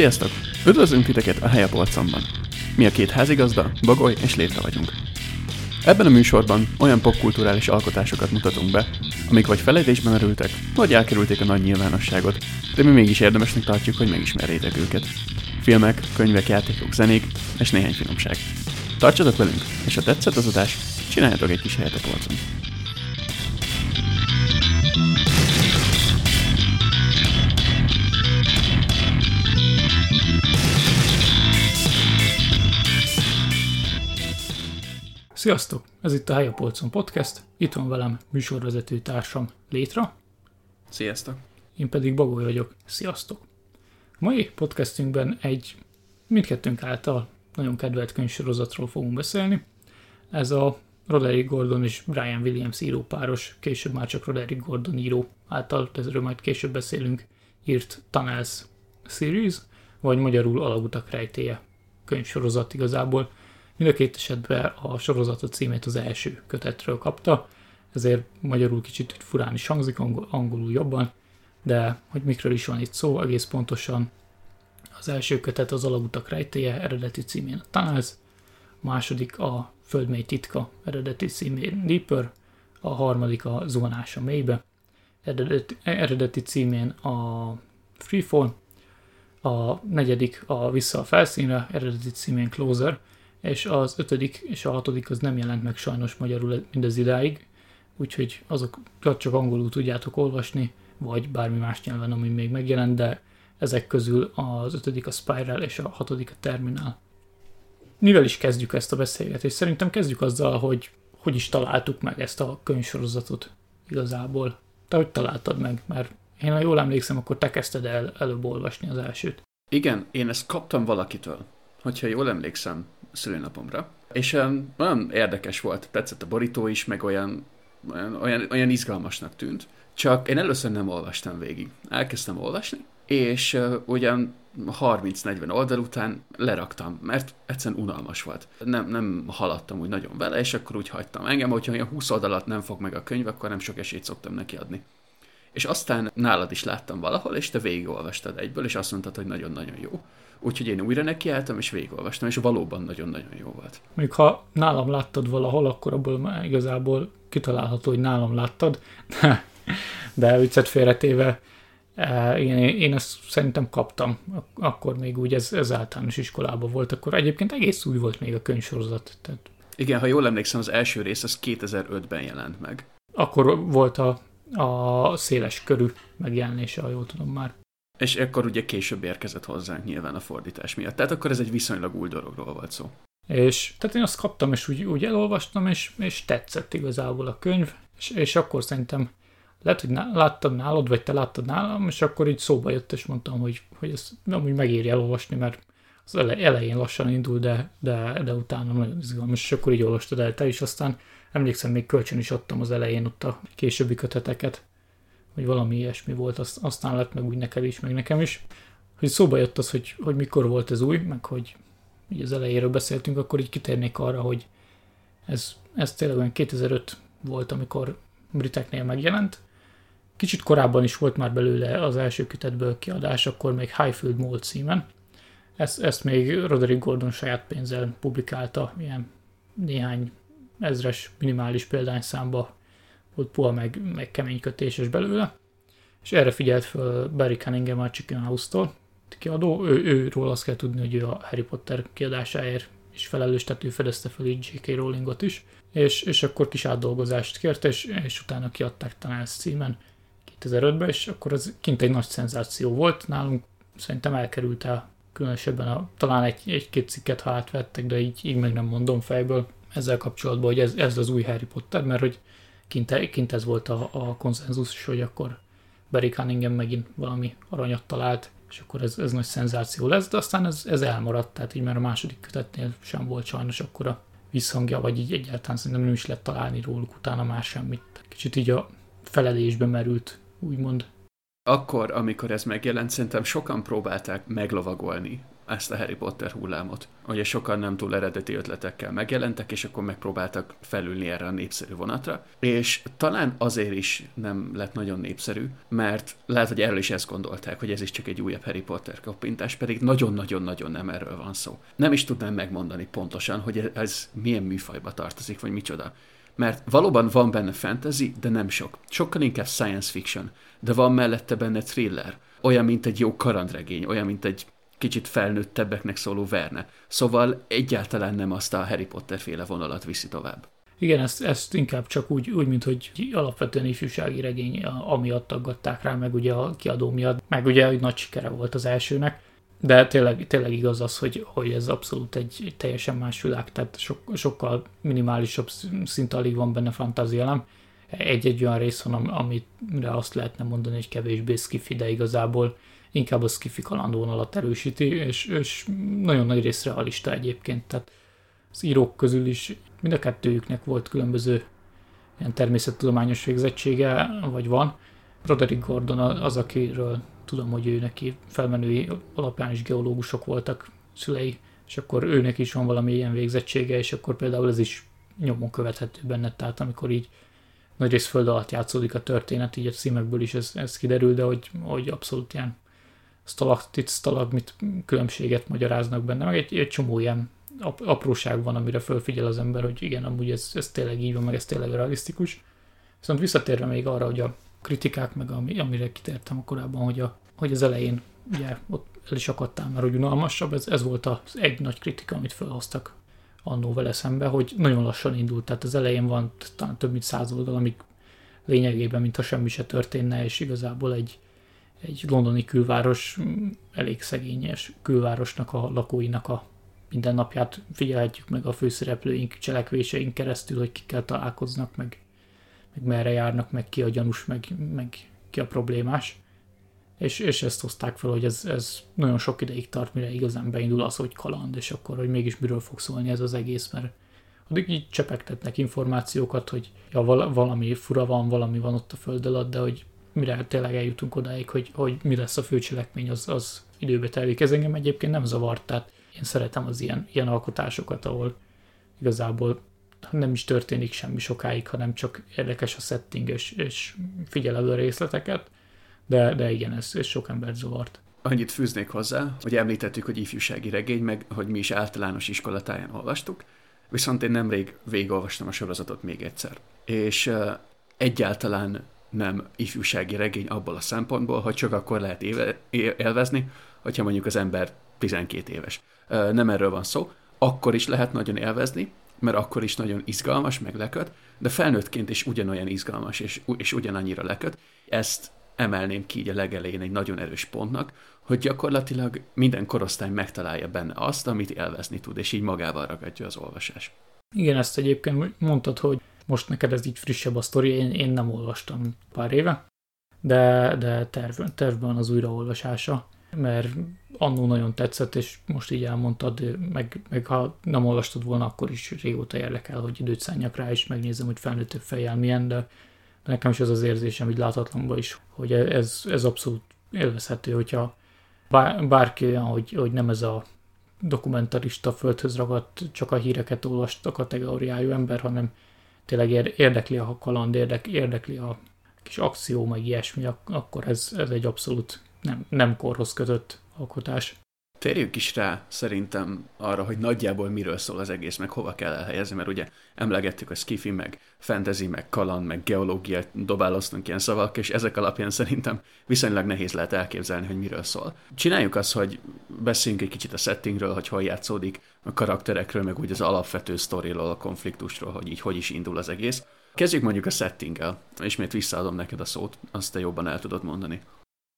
Sziasztok! Üdvözlünk titeket a Helyapolcomban. Mi a két házigazda, Bagoly és Létre vagyunk. Ebben a műsorban olyan popkulturális alkotásokat mutatunk be, amik vagy felejtésben merültek, vagy elkerülték a nagy nyilvánosságot, de mi mégis érdemesnek tartjuk, hogy megismerjétek őket. Filmek, könyvek, játékok, zenék és néhány finomság. Tartsatok velünk, és ha tetszett az adás, csináljatok egy kis helyet a polcon. Sziasztok! Ez itt a Hely a Polcon Podcast. Itt van velem műsorvezető társam Létra. Sziasztok! Én pedig Bagoly vagyok. Sziasztok! A mai podcastünkben egy mindkettőnk által nagyon kedvelt könyvsorozatról fogunk beszélni. Ez a Roderick Gordon és Brian Williams írópáros, később már csak Roderick Gordon író által, ezről majd később beszélünk, írt Tunnels Series, vagy magyarul Alagutak rejtéje könyvsorozat igazából Mind a két esetben a sorozatot címét az első kötetről kapta, ezért magyarul kicsit furán is hangzik, angolul jobban, de hogy mikről is van itt szó, egész pontosan az első kötet az Alagutak rejtéje eredeti címén a Tunnels, a második a Földmély titka eredeti címén Deeper, a harmadik a Zuhanás a mélybe, eredeti, eredeti címén a Freefall, a negyedik a Vissza a felszínre, eredeti címén Closer, és az ötödik és a hatodik az nem jelent meg sajnos magyarul mindez idáig, úgyhogy azok csak angolul tudjátok olvasni, vagy bármi más nyelven, ami még megjelent, de ezek közül az ötödik a Spiral és a hatodik a Terminal. Mivel is kezdjük ezt a beszélgetést? Szerintem kezdjük azzal, hogy hogy is találtuk meg ezt a könyvsorozatot igazából. Te hogy találtad meg? Mert én, ha jól emlékszem, akkor te kezdted el előbb olvasni az elsőt. Igen, én ezt kaptam valakitől. Hogyha jól emlékszem, szülőnapomra. És um, olyan érdekes volt, tetszett a borító is, meg olyan, olyan, olyan, olyan izgalmasnak tűnt. Csak én először nem olvastam végig. Elkezdtem olvasni, és uh, ugyan 30-40 oldal után leraktam, mert egyszerűen unalmas volt. Nem, nem haladtam úgy nagyon vele, és akkor úgy hagytam. Engem, hogyha olyan 20 oldalat nem fog meg a könyv, akkor nem sok esélyt szoktam neki adni. És aztán nálad is láttam valahol, és te végigolvastad egyből, és azt mondtad, hogy nagyon-nagyon jó. Úgyhogy én újra nekiálltam, és végigolvastam, és valóban nagyon-nagyon jó volt. Még ha nálam láttad valahol, akkor abból már igazából kitalálható, hogy nálam láttad, de, viccet félretéve, e, én, én ezt szerintem kaptam, akkor még úgy ez, ez általános iskolában volt, akkor egyébként egész új volt még a könyvsorozat. Tehát Igen, ha jól emlékszem, az első rész az 2005-ben jelent meg. Akkor volt a, a széles körű megjelenése, ha jól tudom már. És akkor ugye később érkezett hozzánk nyilván a fordítás miatt. Tehát akkor ez egy viszonylag új dologról volt szó. És tehát én azt kaptam, és úgy, úgy elolvastam, és, és tetszett igazából a könyv, és, és akkor szerintem lehet, hogy ná, láttad nálad, vagy te láttad nálam, és akkor így szóba jött, és mondtam, hogy, hogy ez amúgy megéri elolvasni, mert az elején lassan indul, de, de, de utána nagyon izgalmas, és akkor így olvastad el te is, aztán emlékszem, még kölcsön is adtam az elején ott a későbbi köteteket, hogy valami ilyesmi volt, azt, aztán lett meg úgy neked is, meg nekem is. Hogy szóba jött az, hogy, hogy mikor volt ez új, meg hogy így az elejéről beszéltünk, akkor így kitérnék arra, hogy ez, ez tényleg olyan 2005 volt, amikor briteknél megjelent. Kicsit korábban is volt már belőle az első kötetből kiadás, akkor még Highfield Mold címen. Ezt, ezt még Roderick Gordon saját pénzzel publikálta, ilyen néhány ezres minimális példányszámba volt puha meg, meg kemény kötéses belőle, és erre figyelt fel Barry Cunningham a Chicken House-tól, kiadó, ő, őről azt kell tudni, hogy ő a Harry Potter kiadásáért is felelős, tehát ő fedezte fel így J.K. Rowlingot is, és, és akkor kis átdolgozást kért, és, és utána kiadták talán ezt címen 2005-ben, és akkor az kint egy nagy szenzáció volt nálunk, szerintem elkerült el különösebben a, talán egy, egy-két cikket, ha átvettek, de így, így meg nem mondom fejből ezzel kapcsolatban, hogy ez, ez az új Harry Potter, mert hogy kint, kint ez volt a, a konszenzus, hogy akkor Barry Cunningham megint valami aranyat talált, és akkor ez, ez nagy szenzáció lesz, de aztán ez, ez elmaradt, tehát így már a második kötetnél sem volt sajnos akkor a visszhangja, vagy így egyáltalán szerintem nem is lett találni róluk utána már semmit. Kicsit így a felelésbe merült, úgymond. Akkor, amikor ez megjelent, szerintem sokan próbálták meglovagolni ezt a Harry Potter hullámot. Ugye sokan nem túl eredeti ötletekkel megjelentek, és akkor megpróbáltak felülni erre a népszerű vonatra. És talán azért is nem lett nagyon népszerű, mert lehet, hogy erről is ezt gondolták, hogy ez is csak egy újabb Harry Potter koppintás, pedig nagyon-nagyon-nagyon nem erről van szó. Nem is tudnám megmondani pontosan, hogy ez milyen műfajba tartozik, vagy micsoda. Mert valóban van benne fantasy, de nem sok. Sokkal inkább science fiction, de van mellette benne thriller. Olyan, mint egy jó karandregény, olyan, mint egy kicsit felnőttebbeknek szóló Verne. Szóval egyáltalán nem azt a Harry Potter féle vonalat viszi tovább. Igen, ezt, ezt inkább csak úgy, úgy, mint hogy alapvetően ifjúsági regény, amiatt taggatták rá, meg ugye a kiadó miatt, meg ugye hogy nagy sikere volt az elsőnek. De tényleg, tényleg igaz az, hogy, hogy ez abszolút egy, egy teljesen más világ, tehát so, sokkal minimálisabb szint alig van benne fantázia, Egy-egy olyan rész van, amire azt lehetne mondani, hogy kevésbé skifi, de igazából inkább a skifi kalandvonalat erősíti, és, és nagyon nagy rész realista egyébként, tehát az írók közül is mind a kettőjüknek volt különböző ilyen természettudományos végzettsége, vagy van. Roderick Gordon az, akiről tudom, hogy ő neki felmenői alapján is geológusok voltak szülei, és akkor őnek is van valami ilyen végzettsége, és akkor például ez is nyomon követhető benne, tehát amikor így nagyrészt föld alatt játszódik a történet, így a címekből is ez, ez kiderül, de hogy, hogy abszolút ilyen stalaktit, stalagmit különbséget magyaráznak benne, meg egy, egy csomó ilyen apróság van, amire fölfigyel az ember, hogy igen, amúgy ez, ez tényleg így van, meg ez tényleg realisztikus. Viszont visszatérve még arra, hogy a kritikák, meg ami, amire kitértem korábban, hogy, a, hogy az elején ugye ott el is akadtál, mert hogy unalmasabb, ez, ez volt az egy nagy kritika, amit felhoztak annó vele szembe, hogy nagyon lassan indult, tehát az elején van talán több mint száz oldal, amik lényegében, mintha semmi se történne, és igazából egy, egy londoni külváros elég szegényes külvárosnak a lakóinak a mindennapját figyelhetjük meg a főszereplőink cselekvéseink keresztül, hogy kikkel találkoznak, meg meg merre járnak, meg ki a gyanús, meg, meg ki a problémás. És, és ezt hozták fel, hogy ez, ez nagyon sok ideig tart, mire igazán beindul az, hogy kaland, és akkor, hogy mégis miről fog szólni ez az egész, mert addig így csepegtetnek információkat, hogy ja, valami fura van, valami van ott a föld alatt, de hogy mire tényleg eljutunk odáig, hogy, hogy mi lesz a főcselekmény, az, az időbe telik. Ez engem egyébként nem zavart, tehát én szeretem az ilyen, ilyen alkotásokat, ahol igazából nem is történik semmi sokáig, hanem csak érdekes a setting, és, és figyeled a részleteket, de, de igen, ez, ez sok embert zavart. Annyit fűznék hozzá, hogy említettük, hogy ifjúsági regény, meg hogy mi is általános iskolatáján olvastuk, viszont én nemrég végigolvastam a sorozatot még egyszer. És uh, egyáltalán nem ifjúsági regény abból a szempontból, hogy csak akkor lehet éve, élvezni, hogyha mondjuk az ember 12 éves. Nem erről van szó. Akkor is lehet nagyon élvezni, mert akkor is nagyon izgalmas, meg leköt, de felnőttként is ugyanolyan izgalmas, és, és ugyanannyira leköt. Ezt emelném ki így a legelején egy nagyon erős pontnak, hogy gyakorlatilag minden korosztály megtalálja benne azt, amit élvezni tud, és így magával ragadja az olvasás. Igen, ezt egyébként mondtad, hogy most neked ez így frissebb a sztori, én, én nem olvastam pár éve, de, de terv, tervben az újraolvasása mert annó nagyon tetszett, és most így elmondtad, meg, meg ha nem olvastad volna, akkor is régóta érdekel, hogy időt szálljak rá, és megnézem, hogy felnőttebb fejjel milyen, de, de nekem is az az érzésem, így láthatlanban is, hogy ez, ez abszolút élvezhető, hogyha bár, bárki olyan, hogy, hogy nem ez a dokumentarista földhöz ragadt, csak a híreket olvast a kategóriájú ember, hanem tényleg érdekli a kaland, érdek, érdekli a kis akció, meg ilyesmi, akkor ez, ez egy abszolút nem, nem korhoz kötött alkotás. Térjünk is rá szerintem arra, hogy nagyjából miről szól az egész, meg hova kell elhelyezni, mert ugye emlegettük a skifi, meg fantasy, meg kaland, meg geológiát dobáloztunk ilyen szavak, és ezek alapján szerintem viszonylag nehéz lehet elképzelni, hogy miről szól. Csináljuk azt, hogy beszéljünk egy kicsit a settingről, hogy hol játszódik, a karakterekről, meg úgy az alapvető sztoriról, a konfliktusról, hogy így hogy is indul az egész. Kezdjük mondjuk a settinggel. Ismét visszaadom neked a szót, azt te jobban el tudod mondani.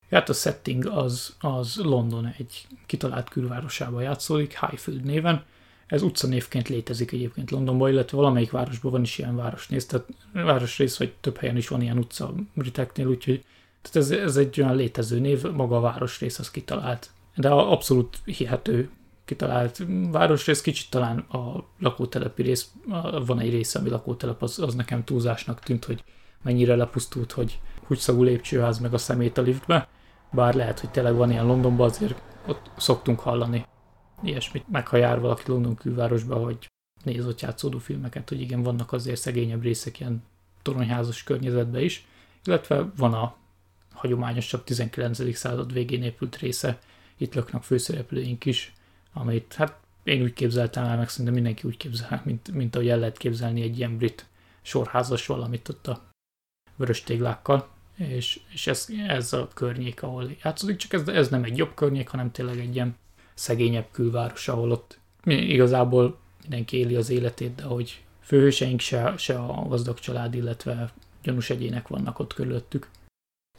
Hát a setting az, az London egy kitalált külvárosába játszódik, Highfield néven. Ez utcanévként létezik egyébként Londonban, illetve valamelyik városban van is ilyen városnéz, tehát városrész, vagy több helyen is van ilyen utca briteknél, úgyhogy tehát ez, ez egy olyan létező név, maga a városrész az kitalált. De abszolút hihető kitalált városrész, kicsit talán a lakótelepi rész, van egy része, ami lakótelep, az, az nekem túlzásnak tűnt, hogy mennyire lepusztult, hogy húgyszagú lépcsőház meg a szemét a liftbe, bár lehet, hogy tényleg van ilyen Londonban, azért ott szoktunk hallani ilyesmit. Meghajár valaki London külvárosba, hogy néz ott játszódó filmeket, hogy igen, vannak azért szegényebb részek ilyen toronyházas környezetben is, illetve van a hagyományosabb 19. század végén épült része, itt laknak főszereplőink is, amit hát én úgy képzeltem el, meg szerintem mindenki úgy képzel, mint, mint ahogy el lehet képzelni egy ilyen brit sorházas valamit ott a vörös téglákkal, és, és ez, ez a környék, ahol játszódik, csak ez, ez nem egy jobb környék, hanem tényleg egy ilyen szegényebb külváros, ahol ott igazából mindenki éli az életét, de hogy főhőseink se, se a gazdag család, illetve gyanús egyének vannak ott körülöttük.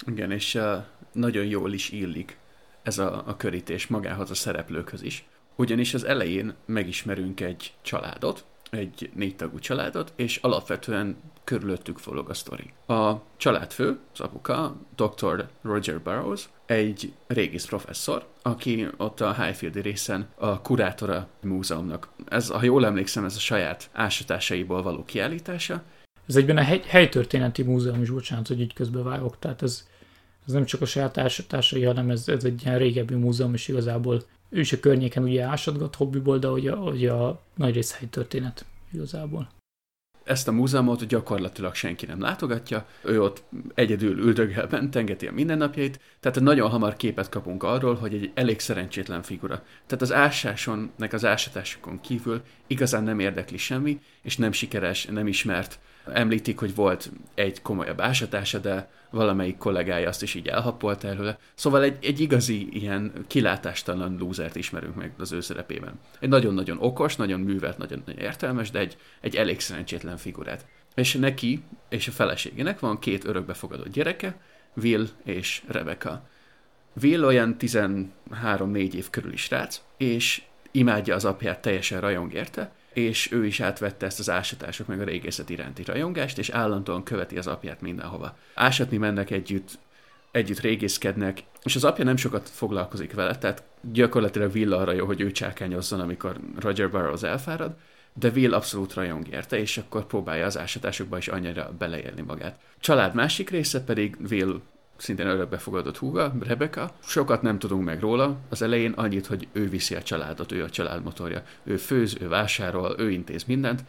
Igen, és uh, nagyon jól is illik ez a, a körítés magához a szereplőkhöz is. Ugyanis az elején megismerünk egy családot, egy négytagú családot, és alapvetően körülöttük forog a sztori. A családfő, az apuka, dr. Roger Burroughs, egy régész professzor, aki ott a Highfieldi részen a kurátora múzeumnak. Ez, ha jól emlékszem, ez a saját ásatásaiból való kiállítása. Ez egyben a hely, helytörténeti múzeum is, bocsánat, hogy így közbevágok, tehát ez, ez nem csak a saját ásatásai, hanem ez, ez egy ilyen régebbi múzeum, és igazából ő is a környéken ugye ásatgat hobbiból, de a, hogy a nagy rész helytörténet igazából. Ezt a múzeumot gyakorlatilag senki nem látogatja, ő ott egyedül üldögel bent, tengeti a mindennapjait, tehát nagyon hamar képet kapunk arról, hogy egy elég szerencsétlen figura. Tehát az ásáson, meg az ásatásokon kívül igazán nem érdekli semmi, és nem sikeres, nem ismert, Említik, hogy volt egy komolyabb ásatása, de valamelyik kollégája azt is így elhappolta előle. Szóval egy, egy igazi ilyen kilátástalan lúzert ismerünk meg az ő szerepében. Egy nagyon-nagyon okos, nagyon művelt, nagyon-nagyon értelmes, de egy, egy elég szerencsétlen figurát. És neki és a feleségének van két örökbefogadott gyereke, Will és Rebecca. Will olyan 13-4 év körüli srác, és imádja az apját, teljesen rajong érte, és ő is átvette ezt az ásatások meg a régészet iránti rajongást, és állandóan követi az apját mindenhova. Ásatni mennek együtt, együtt régészkednek, és az apja nem sokat foglalkozik vele, tehát gyakorlatilag Will arra jó, hogy ő csákányozzon, amikor Roger Burroughs elfárad, de Will abszolút rajong érte, és akkor próbálja az ásatásokba is annyira beleélni magát. Család másik része pedig Will szintén örökbefogadott húga, Rebecca. Sokat nem tudunk meg róla, az elején annyit, hogy ő viszi a családot, ő a család motorja. Ő főz, ő vásárol, ő intéz mindent,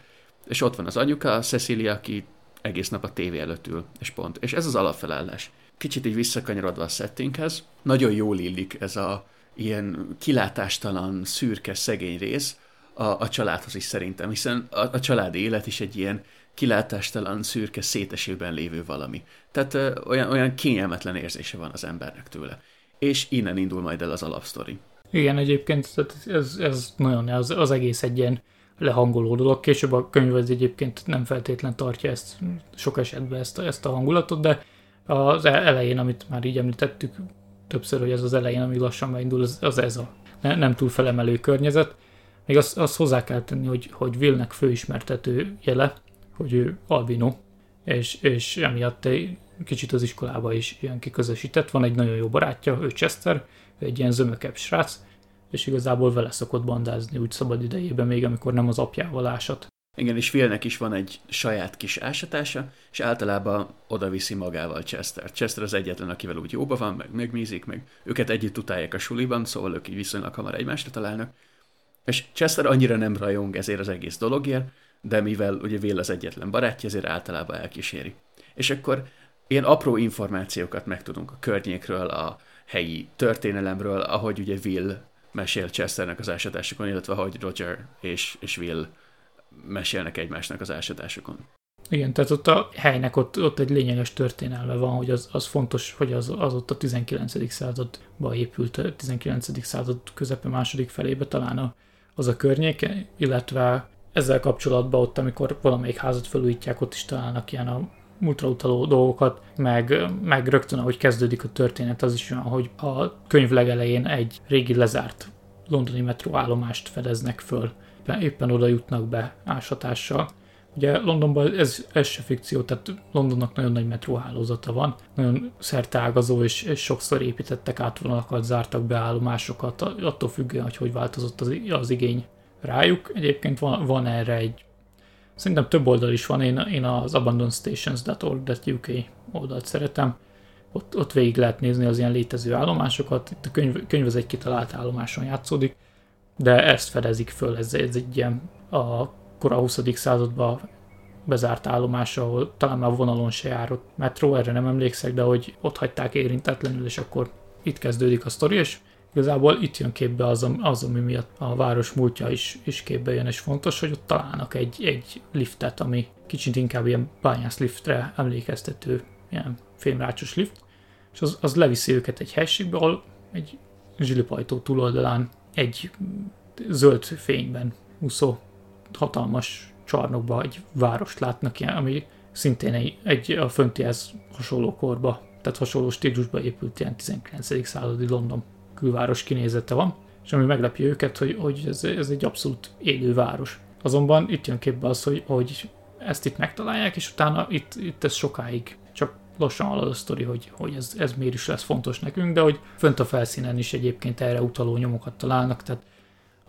és ott van az anyuka, Cecilia, aki egész nap a tévé előtt ül, és pont. És ez az alapfelállás. Kicsit így visszakanyarodva a settinghez, nagyon jól illik ez a ilyen kilátástalan, szürke, szegény rész a, a családhoz is szerintem, hiszen a, a családi élet is egy ilyen kilátástalan, szürke, szétesőben lévő valami. Tehát ö, olyan, olyan kényelmetlen érzése van az embernek tőle. És innen indul majd el az alapsztori. Igen, egyébként ez, ez nagyon, az, az egész egy ilyen lehangoló dolog. Később a könyv az egyébként nem feltétlen tartja ezt sok esetben ezt, ezt a hangulatot, de az e-, elején, amit már így említettük többször, hogy ez az elején, ami lassan beindul, az, az ez a ne, nem túl felemelő környezet. Még azt, azt hozzá kell tenni, hogy, hogy Willnek főismertető jele, hogy ő albino, és, és emiatt kicsit az iskolába is ilyen kiközösített. Van egy nagyon jó barátja, ő Chester, egy ilyen zömökebb srác, és igazából vele szokott bandázni úgy szabad idejében, még amikor nem az apjával ásat. Igen, és Philnek is van egy saját kis ásatása, és általában oda viszi magával Chester. Chester az egyetlen, akivel úgy jóba van, meg megmízik, meg őket együtt utálják a suliban, szóval ők így viszonylag hamar egymásra találnak. És Chester annyira nem rajong ezért az egész dologért, de mivel ugye Will az egyetlen barátja, ezért általában elkíséri. És akkor ilyen apró információkat megtudunk a környékről, a helyi történelemről, ahogy ugye Will mesél Chesternek az ásatásokon, illetve ahogy Roger és, és Will mesélnek egymásnak az ásatásokon. Igen, tehát ott a helynek ott, ott egy lényeges történelme van, hogy az, az fontos, hogy az, az ott a 19. századba épült, a 19. század közepe második felébe talán a, az a környéke, illetve ezzel kapcsolatban ott, amikor valamelyik házat felújítják, ott is találnak ilyen a múltra utaló dolgokat, meg, meg rögtön, ahogy kezdődik a történet, az is olyan, hogy a könyv legelején egy régi lezárt londoni metróállomást fedeznek föl. Éppen oda jutnak be ásatással. Ugye Londonban ez, ez se fikció, tehát Londonnak nagyon nagy metróhálózata van, nagyon szerteágazó, és, és sokszor építettek átvonalakat, zártak be állomásokat, attól függően, hogy hogy változott az, az igény rájuk. Egyébként van, van erre egy, szerintem több oldal is van, én, én az abandonstations.org.uk oldalt szeretem. Ott, ott végig lehet nézni az ilyen létező állomásokat. Itt a könyv, könyv az egy kitalált állomáson játszódik. de ezt fedezik föl, ez, ez egy ilyen a kora 20. században bezárt állomás, ahol talán már vonalon se járott metró, erre nem emlékszek, de hogy ott hagyták érintetlenül, és akkor itt kezdődik a sztori, és igazából itt jön képbe az, az ami miatt a város múltja is, is képbe jön, és fontos, hogy ott találnak egy, egy liftet, ami kicsit inkább ilyen bányász liftre emlékeztető, ilyen fémrácsos lift, és az, az leviszi őket egy helységbe, ahol egy zsilipajtó túloldalán egy zöld fényben úszó hatalmas csarnokba egy várost látnak, ami szintén egy, egy a föntihez hasonló korba, tehát hasonló stílusba épült ilyen 19. századi London külváros kinézete van, és ami meglepi őket, hogy, hogy ez, ez egy abszolút élő város. Azonban itt jön képbe az, hogy, hogy ezt itt megtalálják, és utána itt, itt ez sokáig csak lassan halad a sztori, hogy, hogy ez, ez miért is lesz fontos nekünk, de hogy fönt a felszínen is egyébként erre utaló nyomokat találnak, tehát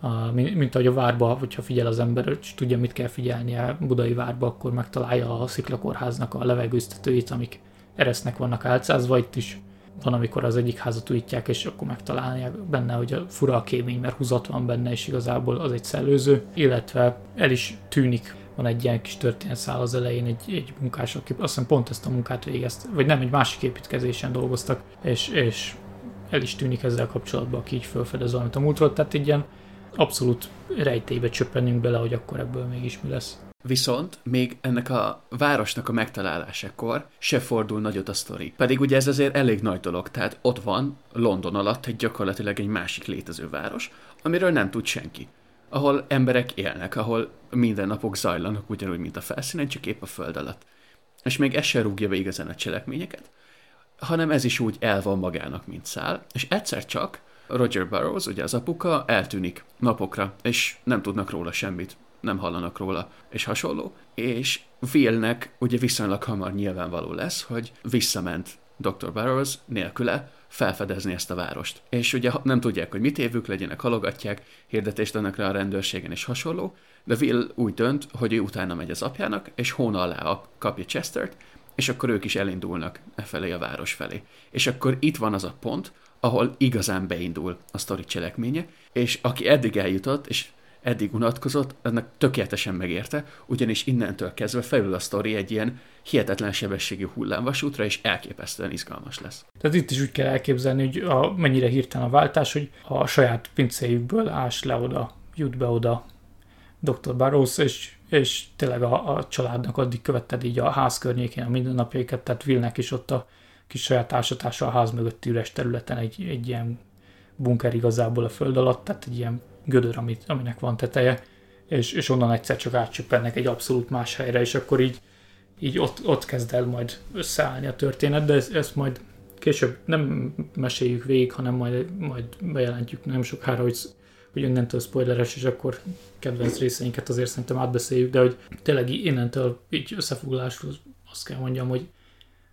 a, mint ahogy a várba, hogyha figyel az ember, és tudja, mit kell figyelnie Budai várba, akkor megtalálja a sziklakorháznak a levegőztetőit, amik eresznek vannak álcázva, itt is van, amikor az egyik házat újítják, és akkor megtalálják benne, hogy a fura a kémény, mert húzat van benne, és igazából az egy szellőző, illetve el is tűnik van egy ilyen kis történetszál az elején, egy, egy munkás, aki azt hiszem pont ezt a munkát végezte, vagy nem, egy másik építkezésen dolgoztak, és, és el is tűnik ezzel kapcsolatban, aki így felfedez valamit a múltról, tehát egy ilyen abszolút rejtélybe csöppenünk bele, hogy akkor ebből mégis mi lesz. Viszont még ennek a városnak a megtalálásakor se fordul nagyot a sztori. Pedig ugye ez azért elég nagy dolog, tehát ott van London alatt egy gyakorlatilag egy másik létező város, amiről nem tud senki. Ahol emberek élnek, ahol mindennapok zajlanak ugyanúgy, mint a felszínen, csak épp a föld alatt. És még ez se rúgja be igazán a cselekményeket, hanem ez is úgy el van magának, mint szál, és egyszer csak Roger Burroughs, ugye az apuka, eltűnik napokra, és nem tudnak róla semmit, nem hallanak róla, és hasonló. És Willnek ugye viszonylag hamar nyilvánvaló lesz, hogy visszament Dr. Burroughs nélküle felfedezni ezt a várost. És ugye nem tudják, hogy mit évük, legyenek, halogatják, hirdetést adnak rá a rendőrségen és hasonló, de Will úgy dönt, hogy ő utána megy az apjának, és hóna alá kapja Chestert, és akkor ők is elindulnak e felé a város felé. És akkor itt van az a pont, ahol igazán beindul a sztori cselekménye, és aki eddig eljutott, és eddig unatkozott, ennek tökéletesen megérte, ugyanis innentől kezdve felül a sztori egy ilyen hihetetlen sebességű hullámvasútra, és elképesztően izgalmas lesz. Tehát itt is úgy kell elképzelni, hogy a, mennyire hirtelen a váltás, hogy a saját pincéjükből ás le oda, jut be oda Dr. Barrows, és, és tényleg a, a családnak addig követted így a ház környékén a mindennapjaikat, tehát Vilnek is ott a kis saját társatása a ház mögötti üres területen egy, egy ilyen bunker igazából a föld alatt, tehát egy ilyen gödör, amit, aminek van teteje, és, és onnan egyszer csak átcsöppennek egy abszolút más helyre, és akkor így, így ott, ott kezd el majd összeállni a történet, de ezt, ezt majd később nem meséljük végig, hanem majd, majd bejelentjük nem sokára, hogy, hogy innentől spoileres, és akkor kedvenc részeinket azért szerintem átbeszéljük, de hogy tényleg innentől így összefoglalásról azt kell mondjam, hogy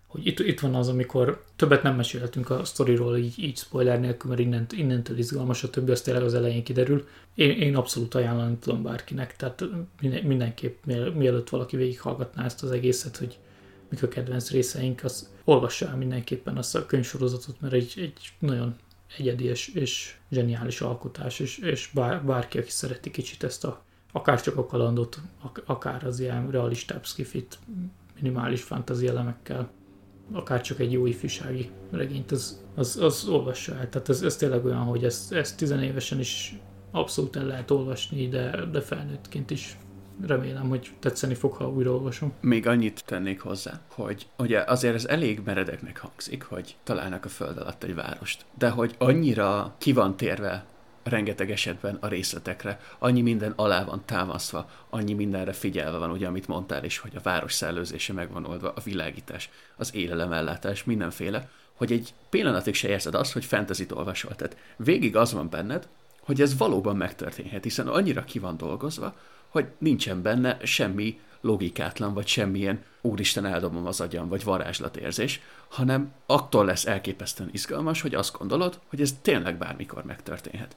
hogy itt, itt van az, amikor többet nem mesélhetünk a sztoriról így, így spoiler nélkül, mert innent, innentől izgalmas, a többi az tényleg az elején kiderül. Én, én abszolút ajánlani tudom bárkinek, tehát minden, mindenképp mielőtt valaki végighallgatná ezt az egészet, hogy mik a kedvenc részeink, az olvassa el mindenképpen azt a könyvsorozatot, mert egy, egy nagyon egyedi és, és zseniális alkotás, és, és bár, bárki, aki szereti kicsit ezt a akár csak a kalandot, akár az ilyen realistább skifit, minimális fantazi elemekkel, akár csak egy jó ifjúsági regényt, az, az, az olvassa el. Tehát ez, ez tényleg olyan, hogy ezt, ezt tizenévesen is abszolút el lehet olvasni, de, de felnőttként is remélem, hogy tetszeni fog, ha újra olvasom. Még annyit tennék hozzá, hogy ugye azért ez elég meredeknek hangzik, hogy találnak a föld alatt egy várost, de hogy annyira ki van térve rengeteg esetben a részletekre, annyi minden alá van támasztva, annyi mindenre figyelve van, ugye, amit mondtál is, hogy a város szellőzése meg van oldva, a világítás, az élelemellátás, mindenféle, hogy egy pillanatig se érzed azt, hogy fantasy olvasol. Tehát végig az van benned, hogy ez valóban megtörténhet, hiszen annyira ki van dolgozva, hogy nincsen benne semmi logikátlan, vagy semmilyen úristen eldobom az agyam, vagy varázslatérzés, hanem attól lesz elképesztően izgalmas, hogy azt gondolod, hogy ez tényleg bármikor megtörténhet.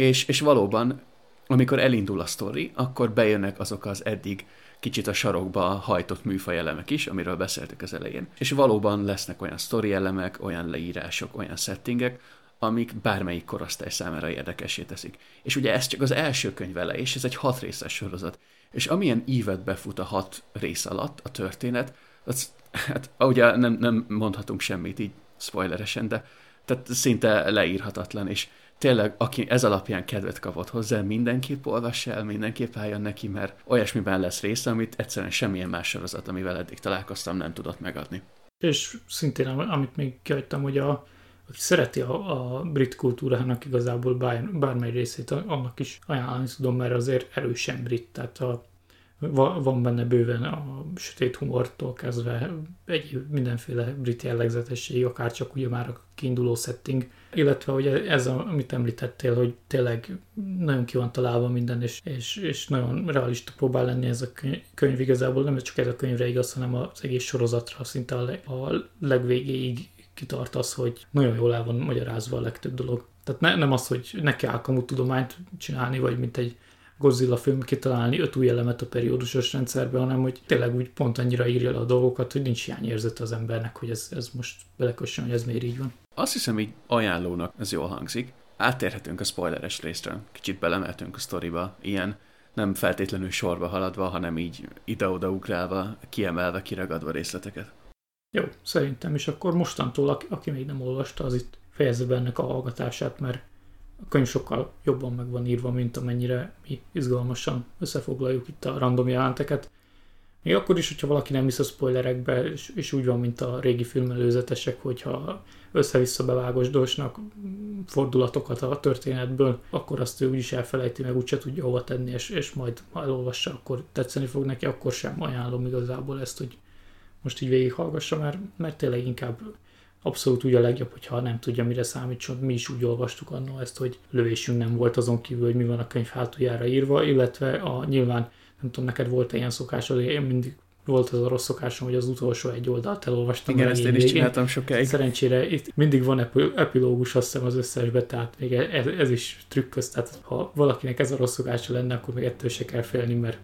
És, és valóban, amikor elindul a sztori, akkor bejönnek azok az eddig kicsit a sarokba hajtott műfajelemek is, amiről beszéltük az elején. És valóban lesznek olyan sztori elemek, olyan leírások, olyan settingek, amik bármelyik korosztály számára érdekessé teszik. És ugye ez csak az első könyv vele, és ez egy hat részes sorozat. És amilyen ívet befut a hat rész alatt a történet, az, hát ugye nem, nem mondhatunk semmit így spoileresen, de tehát szinte leírhatatlan, és tényleg, aki ez alapján kedvet kapott hozzá, mindenképp olvassa el, mindenképp álljon neki, mert olyasmiben lesz része, amit egyszerűen semmilyen más sorozat, amivel eddig találkoztam, nem tudott megadni. És szintén, amit még kihagytam, hogy a, aki szereti a, a brit kultúrának igazából bár, bármely részét, annak is ajánlani tudom, mert azért erősen brit, tehát a, van benne bőven a sötét humortól kezdve egy mindenféle brit jellegzetesség, akár csak ugye már a kiinduló setting, illetve hogy ez, amit említettél, hogy tényleg nagyon ki van találva minden, és, és, és nagyon realista próbál lenni ez a könyv igazából, nem csak ez a könyvre igaz, hanem az egész sorozatra szinte a, leg, a legvégéig kitart az, hogy nagyon jól el van magyarázva a legtöbb dolog. Tehát ne, nem az, hogy ne kell tudományt csinálni, vagy mint egy Godzilla film kitalálni öt új elemet a periódusos rendszerben, hanem hogy tényleg úgy pont annyira írja le a dolgokat, hogy nincs hiányérzet az embernek, hogy ez, ez most belekössön, hogy ez miért így van. Azt hiszem, így ajánlónak ez jól hangzik. Áttérhetünk a spoileres részről. Kicsit belemeltünk a sztoriba, ilyen nem feltétlenül sorba haladva, hanem így ide-oda ugrálva, kiemelve, kiragadva részleteket. Jó, szerintem, és akkor mostantól, aki, aki még nem olvasta, az itt fejezze be ennek a hallgatását, mert a könyv sokkal jobban meg van írva, mint amennyire mi izgalmasan összefoglaljuk itt a random jelenteket. Még akkor is, hogyha valaki nem hisz a spoilerekbe, és, és úgy van, mint a régi filmelőzetesek, hogyha össze-vissza bevágosdosnak fordulatokat a történetből, akkor azt ő úgyis elfelejti, meg úgyse tudja hova tenni, és, és majd ha elolvassa, akkor tetszeni fog neki, akkor sem ajánlom igazából ezt, hogy most így végighallgassa, mert, mert tényleg inkább abszolút úgy a legjobb, hogyha nem tudja, mire számítson. Mi is úgy olvastuk annó ezt, hogy lövésünk nem volt azon kívül, hogy mi van a könyv hátuljára írva, illetve a nyilván, nem tudom, neked volt -e ilyen szokásod, én mindig volt az a rossz szokásom, hogy az utolsó egy oldalt elolvastam. Igen, ezt én is csináltam sokáig. Szerencsére itt mindig van epilógus, azt hiszem az összesbe, tehát még ez, ez is trükköz, tehát ha valakinek ez a rossz szokása lenne, akkor még ettől se kell félni, mert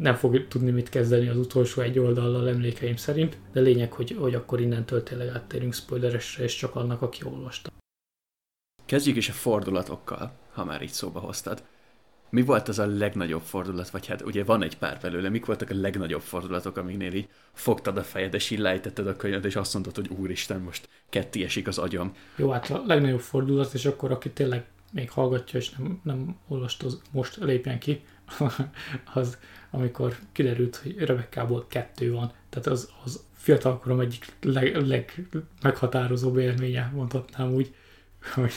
nem fog tudni mit kezdeni az utolsó egy oldallal emlékeim szerint, de lényeg, hogy, hogy akkor innentől tényleg áttérünk spoileresre, és csak annak, aki olvasta. Kezdjük is a fordulatokkal, ha már így szóba hoztad. Mi volt az a legnagyobb fordulat, vagy hát ugye van egy pár belőle, mik voltak a legnagyobb fordulatok, amiknél így fogtad a fejed, és így lejtetted a könyvet, és azt mondtad, hogy úristen, most ketté esik az agyam. Jó, hát a legnagyobb fordulat, és akkor aki tényleg még hallgatja, és nem, nem olvasta, most lépjen ki, az amikor kiderült, hogy Rebekkából kettő van. Tehát az, az fiatalkorom egyik leg, leg meghatározóbb élménye, mondhatnám úgy, hogy,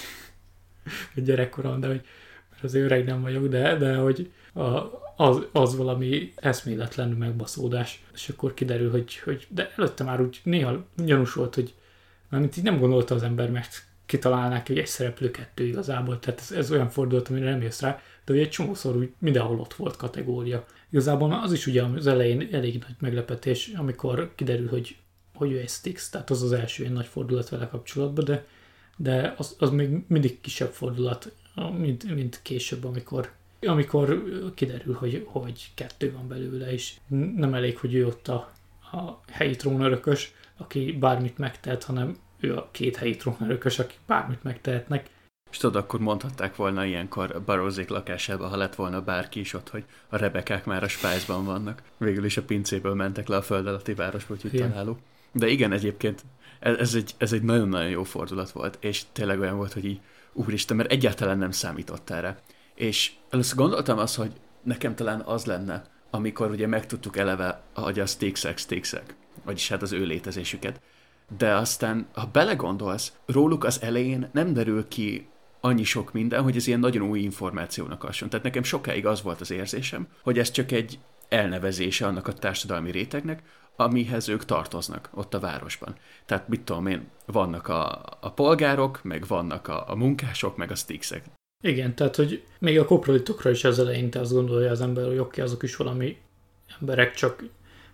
hogy gyerekkorom, de hogy mert az öreg nem vagyok, de, de hogy a, az, az valami eszméletlenül megbaszódás. És akkor kiderül, hogy, hogy de előtte már úgy néha gyanús volt, hogy mert így nem gondolta az ember, mert kitalálnák egy szereplő kettő igazából, tehát ez, ez olyan fordult, amire nem jössz rá, de ugye egy csomószor úgy mindenhol ott volt kategória. Igazából az is ugye az elején elég nagy meglepetés, amikor kiderül, hogy, hogy ő egy Styx, tehát az az első ilyen nagy fordulat vele kapcsolatban, de, de az, az még mindig kisebb fordulat, mint, mint később, amikor amikor kiderül, hogy, hogy kettő van belőle, és nem elég, hogy ő ott a, a helyi trónörökös, aki bármit megtehet, hanem ő a két helyi trónörökös, akik bármit megtehetnek, és tudod, akkor mondhatták volna ilyenkor Barózék lakásában, ha lett volna bárki is ott, hogy a rebekák már a spájzban vannak. Végül is a pincéből mentek le a föld alatti városba, úgyhogy találó. De igen, egyébként ez, ez, egy, ez egy nagyon-nagyon jó fordulat volt, és tényleg olyan volt, hogy így, úristen, mert egyáltalán nem számított erre. És először gondoltam azt, hogy nekem talán az lenne, amikor ugye megtudtuk eleve, hogy a Stixek, Stixek, vagyis hát az ő létezésüket, de aztán, ha belegondolsz, róluk az elején nem derül ki annyi sok minden, hogy ez ilyen nagyon új információnak hasonlít. Tehát nekem sokáig az volt az érzésem, hogy ez csak egy elnevezése annak a társadalmi rétegnek, amihez ők tartoznak ott a városban. Tehát mit tudom én, vannak a, a polgárok, meg vannak a, a munkások, meg a stixek. Igen, tehát hogy még a koprolitokra is az elején te azt gondolja az ember, hogy oké, azok is valami emberek, csak,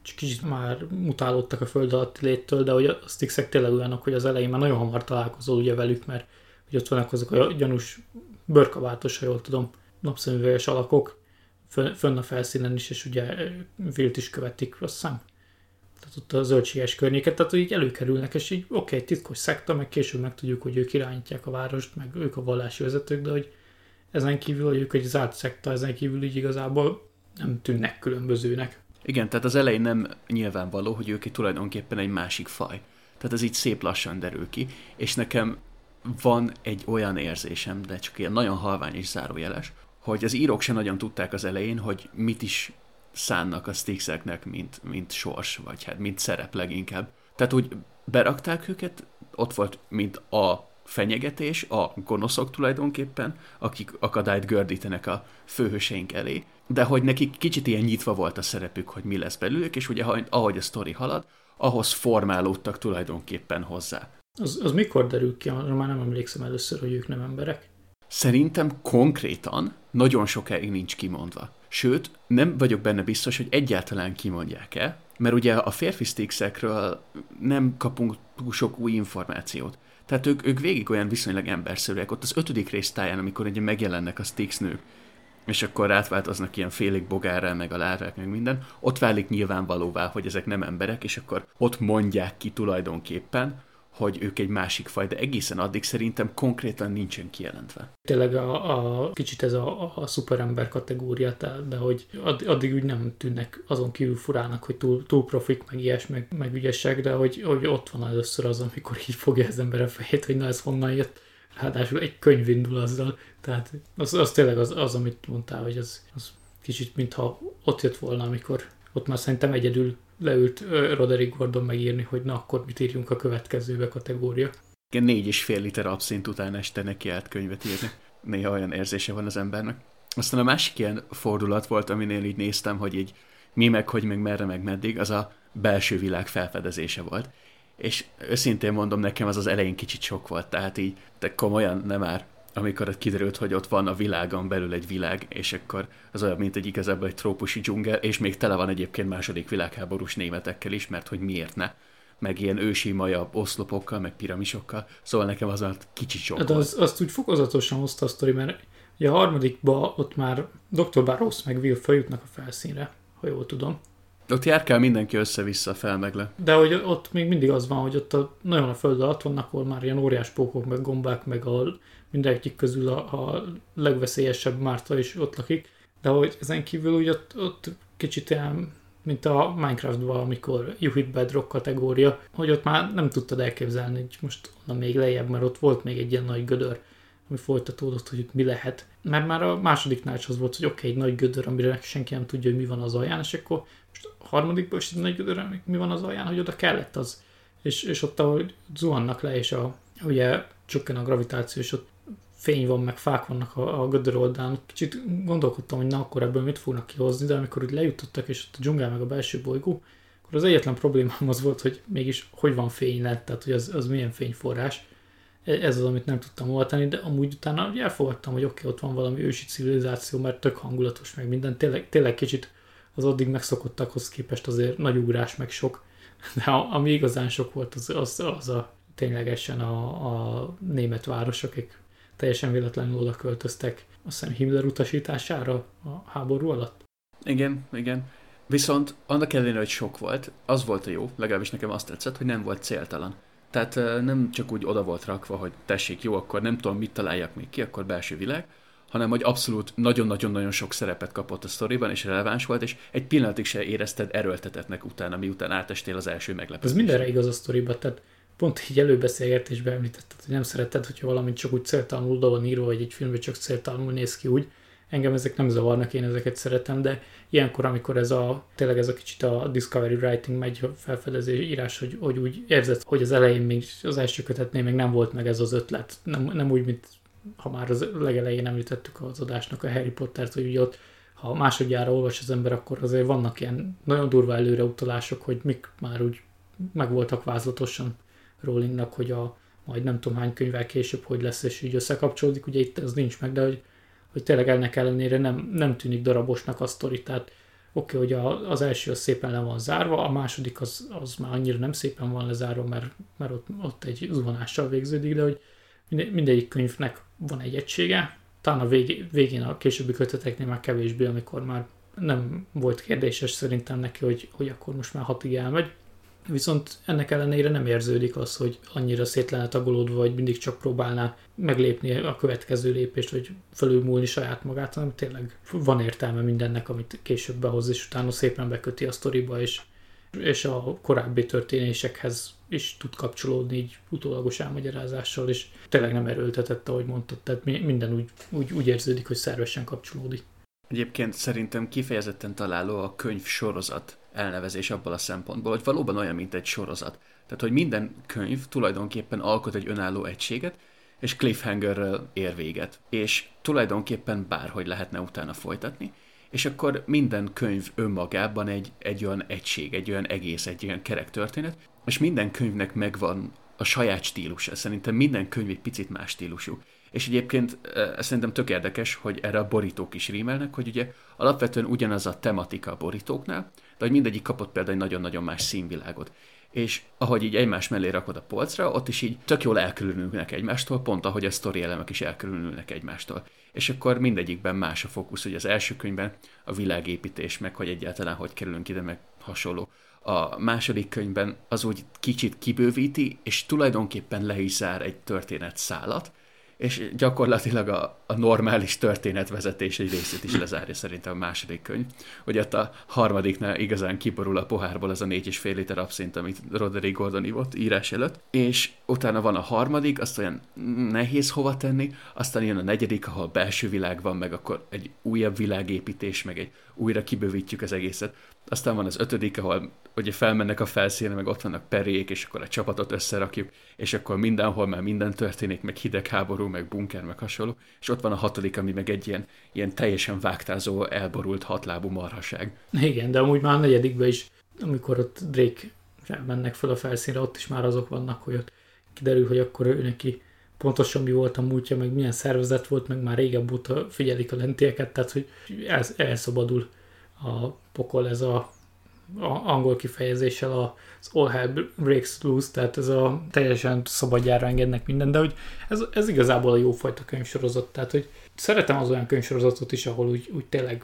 csak kicsit már mutálódtak a föld alatti léttől, de hogy a stixek tényleg olyanok, hogy az elején már nagyon hamar találkozol ugye velük, mert hogy ott vannak azok a gyanús bőrkabátos, ha jól tudom, napszemüveges alakok, fönn a felszínen is, és ugye Vilt is követik, azt hiszem. tehát ott a zöldséges környéket, tehát így előkerülnek, és így oké, okay, titkos szekta, meg később megtudjuk, hogy ők irányítják a várost, meg ők a vallási vezetők, de hogy ezen kívül, hogy ők egy zárt szekta, ezen kívül így igazából nem tűnnek különbözőnek. Igen, tehát az elején nem nyilvánvaló, hogy ők tulajdonképpen egy másik faj. Tehát ez így szép lassan derül ki, és nekem van egy olyan érzésem, de csak ilyen nagyon halvány és zárójeles, hogy az írók sem nagyon tudták az elején, hogy mit is szánnak a Stixeknek, mint, mint sors, vagy hát mint szerep leginkább. Tehát úgy berakták őket, ott volt, mint a fenyegetés, a gonoszok tulajdonképpen, akik akadályt gördítenek a főhőseink elé, de hogy nekik kicsit ilyen nyitva volt a szerepük, hogy mi lesz belőlük, és ugye ahogy a sztori halad, ahhoz formálódtak tulajdonképpen hozzá. Az, az mikor derül ki? Már nem emlékszem először, hogy ők nem emberek. Szerintem konkrétan nagyon sokáig nincs kimondva. Sőt, nem vagyok benne biztos, hogy egyáltalán kimondják-e, mert ugye a férfi sticksekről nem kapunk túl sok új információt. Tehát ők, ők végig olyan viszonylag emberszerűek. Ott az ötödik résztáján, amikor ugye megjelennek a Stix nők, és akkor átváltoznak ilyen félig bogárral, meg a lárák, meg minden, ott válik nyilvánvalóvá, hogy ezek nem emberek, és akkor ott mondják ki tulajdonképpen, hogy ők egy másik faj, de egészen addig szerintem konkrétan nincsen kijelentve. Tényleg a, a kicsit ez a, a szuperember kategória, de hogy addig úgy nem tűnnek azon kívül furának, hogy túl, túl profik, meg ilyes, meg, meg ügyesek, de hogy, hogy ott van először az, amikor így fogja az ember a fejét, hogy na ez honnan jött. Ráadásul egy könyv indul azzal, tehát az, az tényleg az, az, amit mondtál, hogy az, az kicsit mintha ott jött volna, amikor ott már szerintem egyedül leült Roderick Gordon megírni, hogy na akkor mit írjunk a következőbe kategória. Igen, négy és fél liter abszint után este neki állt könyvet írni. Néha olyan érzése van az embernek. Aztán a másik ilyen fordulat volt, aminél így néztem, hogy így mi meg, hogy meg merre, meg meddig, az a belső világ felfedezése volt. És őszintén mondom, nekem az az elején kicsit sok volt, tehát így, de komolyan nem már amikor kiderült, hogy ott van a világon belül egy világ, és akkor az olyan, mint egy igazából egy trópusi dzsungel, és még tele van egyébként második világháborús németekkel is, mert hogy miért ne? meg ilyen ősi maja oszlopokkal, meg piramisokkal, szóval nekem az már kicsit sok hát az, azt úgy fokozatosan hozta a sztori, mert ugye a harmadikba ott már Dr. Barrows meg Will feljutnak a felszínre, ha jól tudom. Ott járkál mindenki össze-vissza fel meg le. De hogy ott még mindig az van, hogy ott a, nagyon a föld alatt vannak, ahol már ilyen óriás pókok, meg gombák, meg a mindenkik közül a, a legveszélyesebb Márta is ott lakik, de hogy ezen kívül úgy ott, ott kicsit ilyen, mint a Minecraftban, amikor You Hit Bedrock kategória, hogy ott már nem tudtad elképzelni, hogy most onnan még lejjebb, mert ott volt még egy ilyen nagy gödör, ami folytatódott, hogy mi lehet. Mert már a másodiknál is az volt, hogy oké, okay, egy nagy gödör, amire senki nem tudja, hogy mi van az alján, és akkor most a harmadikban is egy nagy gödör, mi van az alján, hogy oda kellett az. És, és ott, ahogy zuhannak le, és a, ugye csökken a gravitáció, és ott fény van, meg fák vannak a, a gödör oldalán. Kicsit gondolkodtam, hogy na akkor ebből mit fognak kihozni, de amikor úgy lejutottak, és ott a dzsungel meg a belső bolygó, akkor az egyetlen problémám az volt, hogy mégis hogy van fény lett, tehát hogy az, az milyen fényforrás. E, ez az, amit nem tudtam oltani, de amúgy utána elfogadtam, hogy oké, okay, ott van valami ősi civilizáció, mert tök hangulatos, meg minden. Tényleg, tényleg kicsit az addig megszokottakhoz képest azért nagy ugrás, meg sok. De ami igazán sok volt, az, az, az a ténylegesen a, a német város, akik teljesen véletlenül oda költöztek, azt hiszem Himmler utasítására a háború alatt. Igen, igen. Viszont annak ellenére, hogy sok volt, az volt a jó, legalábbis nekem azt tetszett, hogy nem volt céltalan. Tehát nem csak úgy oda volt rakva, hogy tessék, jó, akkor nem tudom, mit találjak még ki, akkor belső világ, hanem hogy abszolút nagyon-nagyon-nagyon sok szerepet kapott a sztoriban, és releváns volt, és egy pillanatig se érezted erőltetetnek utána, miután átestél az első meglepetésre. Ez mindenre igaz a sztoriban, tehát pont így előbeszélgetésben említetted, hogy nem szereted, hogyha valamit csak úgy céltalanul oda van írva, vagy egy filmben csak céltalanul néz ki úgy. Engem ezek nem zavarnak, én ezeket szeretem, de ilyenkor, amikor ez a, tényleg ez a kicsit a Discovery Writing megy, a felfedezés írás, hogy, hogy úgy érzed, hogy az elején még az első kötetnél még nem volt meg ez az ötlet. Nem, nem úgy, mint ha már az legelején említettük az adásnak a Harry Pottert, hogy ott ha másodjára olvas az ember, akkor azért vannak ilyen nagyon durva előreutalások, hogy mik már úgy meg voltak vázlatosan Rowlingnak, hogy a majd nem tudom hány könyvvel később hogy lesz, és így összekapcsolódik, ugye itt ez nincs meg, de hogy, hogy tényleg ennek ellenére nem, nem tűnik darabosnak a sztori, tehát oké, okay, hogy a, az első az szépen le van zárva, a második az, az már annyira nem szépen van lezárva, mert, mert ott, ott egy zuhanással végződik, de hogy minde, mindegyik könyvnek van egy egysége, talán a végén, végén a későbbi köteteknél már kevésbé, amikor már nem volt kérdéses szerintem neki, hogy, hogy akkor most már hatig elmegy, Viszont ennek ellenére nem érződik az, hogy annyira szét lenne tagolódva, vagy mindig csak próbálná meglépni a következő lépést, vagy felülmúlni saját magát, hanem tényleg van értelme mindennek, amit később behoz, és utána szépen beköti a sztoriba, és, és a korábbi történésekhez is tud kapcsolódni így utólagos elmagyarázással, és tényleg nem erőltetett, ahogy mondtad, tehát minden úgy, úgy, úgy érződik, hogy szervesen kapcsolódik. Egyébként szerintem kifejezetten találó a könyv sorozat elnevezés abból a szempontból, hogy valóban olyan, mint egy sorozat. Tehát, hogy minden könyv tulajdonképpen alkot egy önálló egységet, és cliffhangerrel ér véget. És tulajdonképpen bárhogy lehetne utána folytatni, és akkor minden könyv önmagában egy, egy olyan egység, egy olyan egész, egy olyan kerek történet, és minden könyvnek megvan a saját stílusa. Szerintem minden könyv egy picit más stílusú. És egyébként ez szerintem tök érdekes, hogy erre a borítók is rímelnek, hogy ugye alapvetően ugyanaz a tematika a borítóknál, de hogy mindegyik kapott például egy nagyon-nagyon más színvilágot. És ahogy így egymás mellé rakod a polcra, ott is így tök jól elkülönülnek egymástól, pont ahogy a sztori elemek is elkülönülnek egymástól. És akkor mindegyikben más a fókusz, hogy az első könyvben a világépítés, meg hogy egyáltalán hogy kerülünk ide, meg hasonló. A második könyvben az úgy kicsit kibővíti, és tulajdonképpen le is zár egy történet szálat, és gyakorlatilag a, a normális történetvezetés egy részét is lezárja szerintem a második könyv, hogy ott a harmadiknál igazán kiborul a pohárból az a négy és fél liter abszint, amit Roderick Gordon ivott írás előtt, és utána van a harmadik, azt olyan nehéz hova tenni, aztán jön a negyedik, ahol belső világ van, meg akkor egy újabb világépítés, meg egy újra kibővítjük az egészet. Aztán van az ötödik, ahol ugye felmennek a felszínre, meg ott vannak perék, és akkor a csapatot összerakjuk, és akkor mindenhol már minden történik, meg hidegháború, meg bunker, meg hasonló, és ott van a hatodik, ami meg egy ilyen, ilyen teljesen vágtázó, elborult hatlábú marhaság. Igen, de amúgy már a negyedikben is, amikor ott Drake mennek fel a felszínre, ott is már azok vannak, hogy ott kiderül, hogy akkor ő neki pontosan mi volt a múltja, meg milyen szervezet volt, meg már régebb óta figyelik a lentieket, tehát hogy elszabadul a pokol ez a angol kifejezéssel az all hell breaks loose, tehát ez a teljesen szabadjára engednek minden, de hogy ez, ez igazából a jófajta könyvsorozat, tehát hogy szeretem az olyan könyvsorozatot is, ahol úgy, úgy tényleg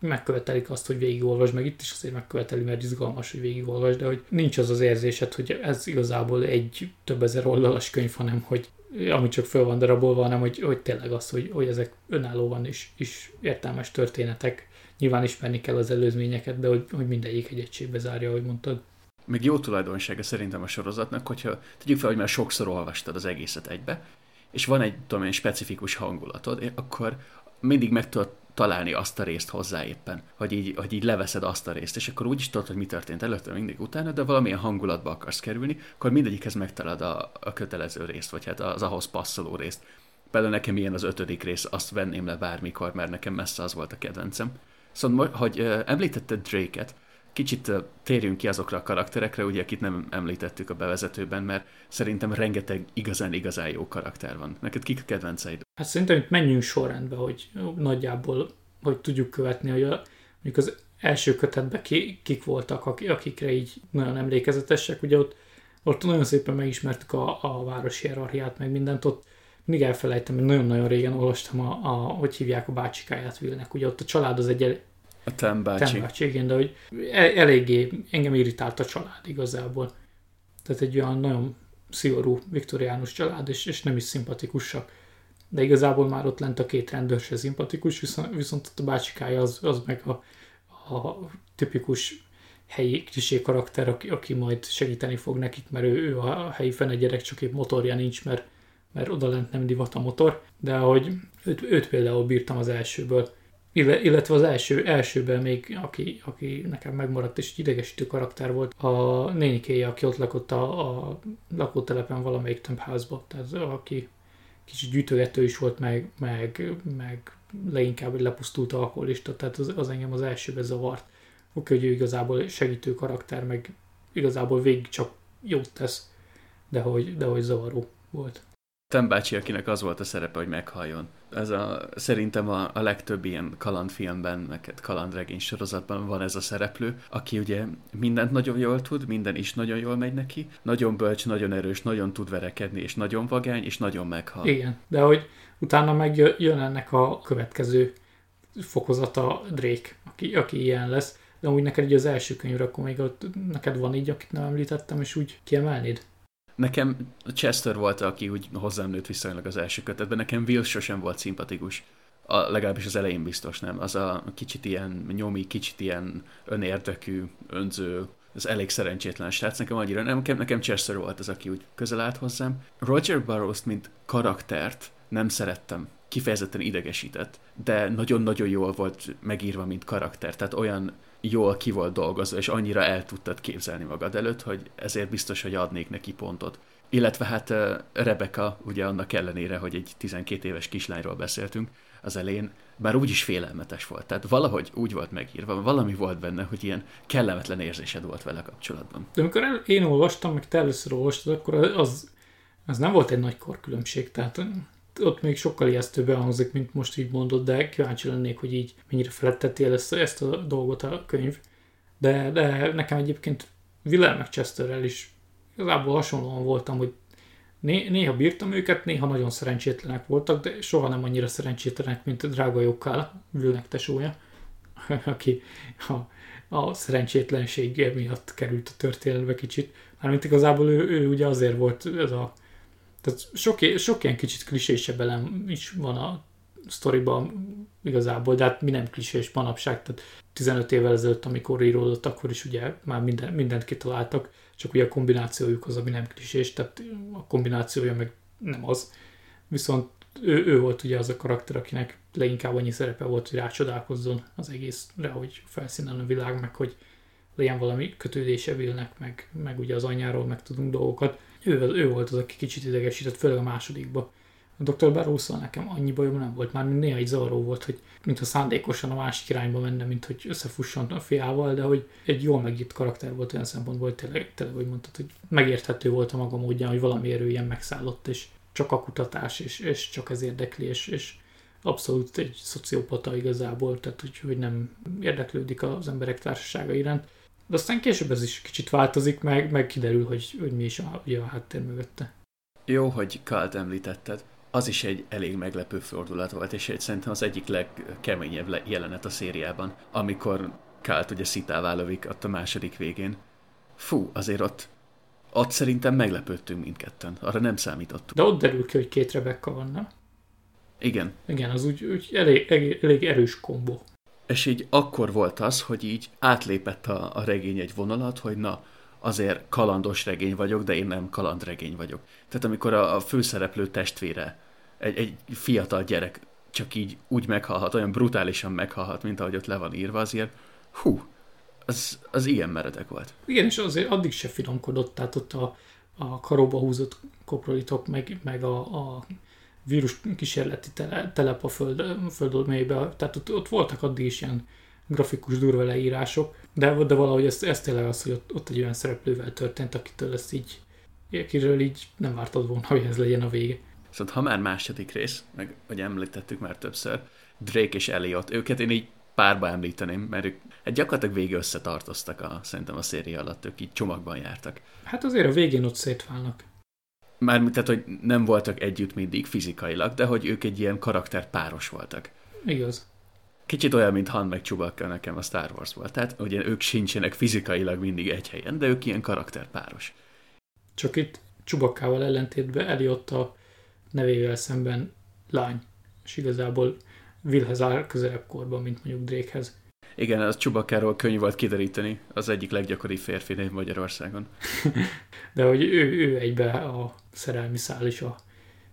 megkövetelik azt, hogy végigolvasd, meg itt is azért megköveteli, mert izgalmas, hogy végigolvasd, de hogy nincs az az érzésed, hogy ez igazából egy több ezer oldalas könyv, hanem hogy ami csak föl van darabolva, hanem hogy, hogy tényleg az, hogy, hogy ezek önállóan is, is értelmes történetek, Nyilván ismerni kell az előzményeket, de hogy, hogy mindegyik egy egységbe zárja, ahogy mondtad. Még jó tulajdonsága szerintem a sorozatnak, hogyha tegyük fel, hogy már sokszor olvastad az egészet egybe, és van egy, tudom én, specifikus hangulatod, akkor mindig meg tudod találni azt a részt hozzá éppen, hogy így, hogy így leveszed azt a részt, és akkor úgy is tudod, hogy mi történt előtte, mindig utána, de valamilyen hangulatba akarsz kerülni, akkor mindegyikhez megtalad a, a kötelező részt, vagy hát az ahhoz passzoló részt. Például nekem ilyen az ötödik rész, azt venném le bármikor, mert nekem messze az volt a kedvencem. Szóval, hogy említetted Drake-et, kicsit térjünk ki azokra a karakterekre, ugye, akit nem említettük a bevezetőben, mert szerintem rengeteg igazán-igazán jó karakter van. Neked kik a kedvenceid? Hát szerintem itt menjünk sorrendbe, hogy nagyjából, hogy tudjuk követni, hogy a, mondjuk az első kötetben ki, kik voltak, akikre így nagyon emlékezetesek. Ugye ott, ott nagyon szépen megismertük a, a városi hierarchiát, meg mindent. Ott mindig elfelejtem, hogy nagyon-nagyon régen olvastam a, a, hogy hívják a bácsikáját Vilnek. Ugye ott a család az egy a Tem bácsi. Tem bácsi, igen, de hogy el, eléggé engem irritált a család igazából. Tehát egy olyan nagyon szigorú viktoriánus család, és, és nem is szimpatikusak. De igazából már ott lent a két rendőr se szimpatikus, viszont, viszont ott a bácsikája az, az meg a, a tipikus helyi klisé karakter, aki, aki majd segíteni fog nekik, mert ő, ő a helyi fene gyerek, csak épp motorja nincs, mert, mert oda lent nem divat a motor, de hogy őt, őt például bírtam az elsőből illetve az első, elsőben még, aki, aki nekem megmaradt és idegesítő karakter volt, a nénikéje, aki ott lakott a, a lakótelepen valamelyik tömbházba, tehát aki kicsit gyűjtögető is volt, meg, meg, meg leginkább egy lepusztult alkoholista, tehát az, az engem az elsőben zavart. Oké, hogy ő igazából segítő karakter, meg igazából végig csak jót tesz, de hogy, de hogy zavaró volt. Tem akinek az volt a szerepe, hogy meghalljon. Ez a, szerintem a, a legtöbb ilyen kalandfilmben, neked kalandregény sorozatban van ez a szereplő, aki ugye mindent nagyon jól tud, minden is nagyon jól megy neki, nagyon bölcs, nagyon erős, nagyon tud verekedni, és nagyon vagány, és nagyon meghal. Igen, de hogy utána meg jön ennek a következő fokozata Drake, aki, aki ilyen lesz, de úgy neked így az első könyvre, akkor még ott neked van így, akit nem említettem, és úgy kiemelnéd? Nekem Chester volt, aki úgy hozzám nőtt viszonylag az első kötetben, nekem Will sosem volt szimpatikus. A, legalábbis az elején biztos nem. Az a kicsit ilyen nyomi, kicsit ilyen önérdekű, önző, az elég szerencsétlen srác, nekem annyira nem, nekem, Chester volt az, aki úgy közel állt hozzám. Roger Burroughs, mint karaktert nem szerettem, kifejezetten idegesített, de nagyon-nagyon jól volt megírva, mint karakter, tehát olyan jól ki volt dolgozva, és annyira el tudtad képzelni magad előtt, hogy ezért biztos, hogy adnék neki pontot. Illetve hát Rebecca, ugye annak ellenére, hogy egy 12 éves kislányról beszéltünk az elején, bár úgy is félelmetes volt. Tehát valahogy úgy volt megírva, valami volt benne, hogy ilyen kellemetlen érzésed volt vele kapcsolatban. De amikor én olvastam, meg te először olvastad, akkor az, az nem volt egy nagy korkülönbség. Tehát ott még sokkal ijesztőbb elhangzik, mint most így mondod, de kíváncsi lennék, hogy így mennyire felettettél ezt, ezt a dolgot a könyv. De, de nekem egyébként Willem meg Chesterrel is igazából hasonlóan voltam, hogy né, néha bírtam őket, néha nagyon szerencsétlenek voltak, de soha nem annyira szerencsétlenek, mint a drága Jokkal, Willnek tesója, aki a, a szerencsétlensége miatt került a történetbe kicsit. Mármint igazából ő, ő ugye azért volt ez a tehát sok, sok ilyen kicsit klisésebb elem is van a sztoriban igazából, de hát mi nem klisés manapság, tehát 15 évvel ezelőtt, amikor íródott, akkor is ugye már minden, mindent kitaláltak, csak ugye a kombinációjuk az, ami nem klisés, tehát a kombinációja meg nem az. Viszont ő, ő volt ugye az a karakter, akinek leginkább annyi szerepe volt, hogy rácsodálkozzon az egészre, hogy felszínen a világ, meg hogy legyen valami kötődése Vilnek, meg, meg ugye az anyjáról meg tudunk dolgokat ő, ő volt az, aki kicsit idegesített, főleg a másodikba. A Dr. barrow nekem annyi bajom nem volt, már néha egy zavaró volt, hogy mintha szándékosan a másik irányba menne, mint hogy összefusson a fiával, de hogy egy jól megírt karakter volt olyan szempontból, hogy tényleg, tényleg hogy mondtad, hogy megérthető volt a maga módján, hogy valami erő ilyen megszállott, és csak a kutatás, és, és csak ez érdekli, és, és abszolút egy szociopata igazából, tehát hogy, hogy nem érdeklődik az emberek társasága iránt. De aztán később ez is kicsit változik, meg, meg kiderül, hogy, hogy mi is a, ugye a háttér mögötte. Jó, hogy Kalt említetted. Az is egy elég meglepő fordulat volt, és egy, szerintem az egyik legkeményebb jelenet a szériában, amikor Kalt ugye szitává lövik ott a második végén. Fú, azért ott, ott szerintem meglepődtünk mindketten. Arra nem számítottunk. De ott derül ki, hogy két Rebecca van, nem? Igen. Igen, az úgy, úgy elég, elég, elég erős kombó és így akkor volt az, hogy így átlépett a, a regény egy vonalat, hogy na, azért kalandos regény vagyok, de én nem kalandregény vagyok. Tehát amikor a, a főszereplő testvére, egy, egy fiatal gyerek csak így úgy meghalhat, olyan brutálisan meghalhat, mint ahogy ott le van írva, azért hú, az, az ilyen meredek volt. Igen, és azért addig se finomkodott, tehát ott a, a karóba húzott koprolitok, meg, meg a, a vírus kísérleti tele, telep a föld, föld mélybe, tehát ott, ott, voltak addig is ilyen grafikus durva leírások, de, de valahogy ez, ez tényleg az, hogy ott, ott egy olyan szereplővel történt, akitől ezt így, akiről így nem vártad volna, hogy ez legyen a vége. Szóval ha már második rész, meg hogy említettük már többször, Drake és Elliot, őket én így párba említeném, mert ők hát gyakorlatilag végig összetartoztak a, szerintem a széria alatt, ők így csomagban jártak. Hát azért a végén ott szétválnak. Mármint tehát, hogy nem voltak együtt mindig fizikailag, de hogy ők egy ilyen karakterpáros voltak. Igaz. Kicsit olyan, mint Han meg Chewbacca nekem a Star Wars volt. Tehát ugye ők sincsenek fizikailag mindig egy helyen, de ők ilyen karakterpáros. Csak itt Chewbaccával ellentétben Eliott a nevével szemben lány, és igazából Willhez áll közelebb korban, mint mondjuk Drakehez. Igen, az Csubakkáról könnyű volt kideríteni, az egyik leggyakoribb férfi név Magyarországon. de hogy ő, ő egybe a szerelmi szál is a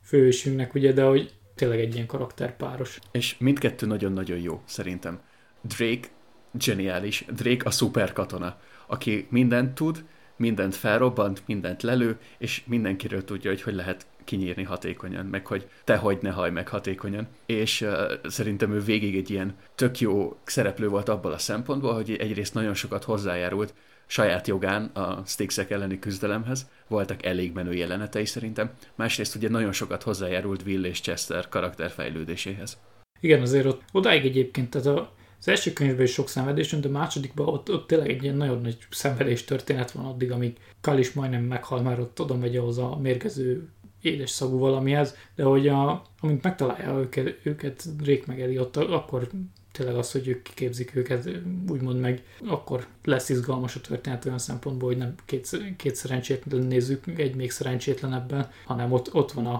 főősünknek, ugye, de hogy tényleg egy ilyen karakterpáros. És mindkettő nagyon-nagyon jó, szerintem. Drake geniális, Drake a szuper katona, aki mindent tud, mindent felrobbant, mindent lelő, és mindenkiről tudja, hogy hogy lehet kinyírni hatékonyan, meg hogy te hogy ne haj meg hatékonyan. És uh, szerintem ő végig egy ilyen tök jó szereplő volt abból a szempontból, hogy egyrészt nagyon sokat hozzájárult saját jogán a Stixek elleni küzdelemhez, voltak elég menő jelenetei szerintem, másrészt ugye nagyon sokat hozzájárult Will és Chester karakterfejlődéséhez. Igen, azért ott odáig egyébként, tehát az első könyvben is sok szenvedés, de a másodikban ott, ott tényleg egy ilyen nagyon nagy szenvedés történet van addig, amíg Kal is majdnem meghal, már ott oda megy ahhoz a mérgező édes szagú valamihez, de hogy a, amint megtalálja őket, őket Drake meg ott akkor tényleg az, hogy ők kiképzik őket, úgymond meg, akkor lesz izgalmas a történet olyan szempontból, hogy nem két, két szerencsétlen nézzük egy még szerencsétlenebben, hanem ott, ott van a,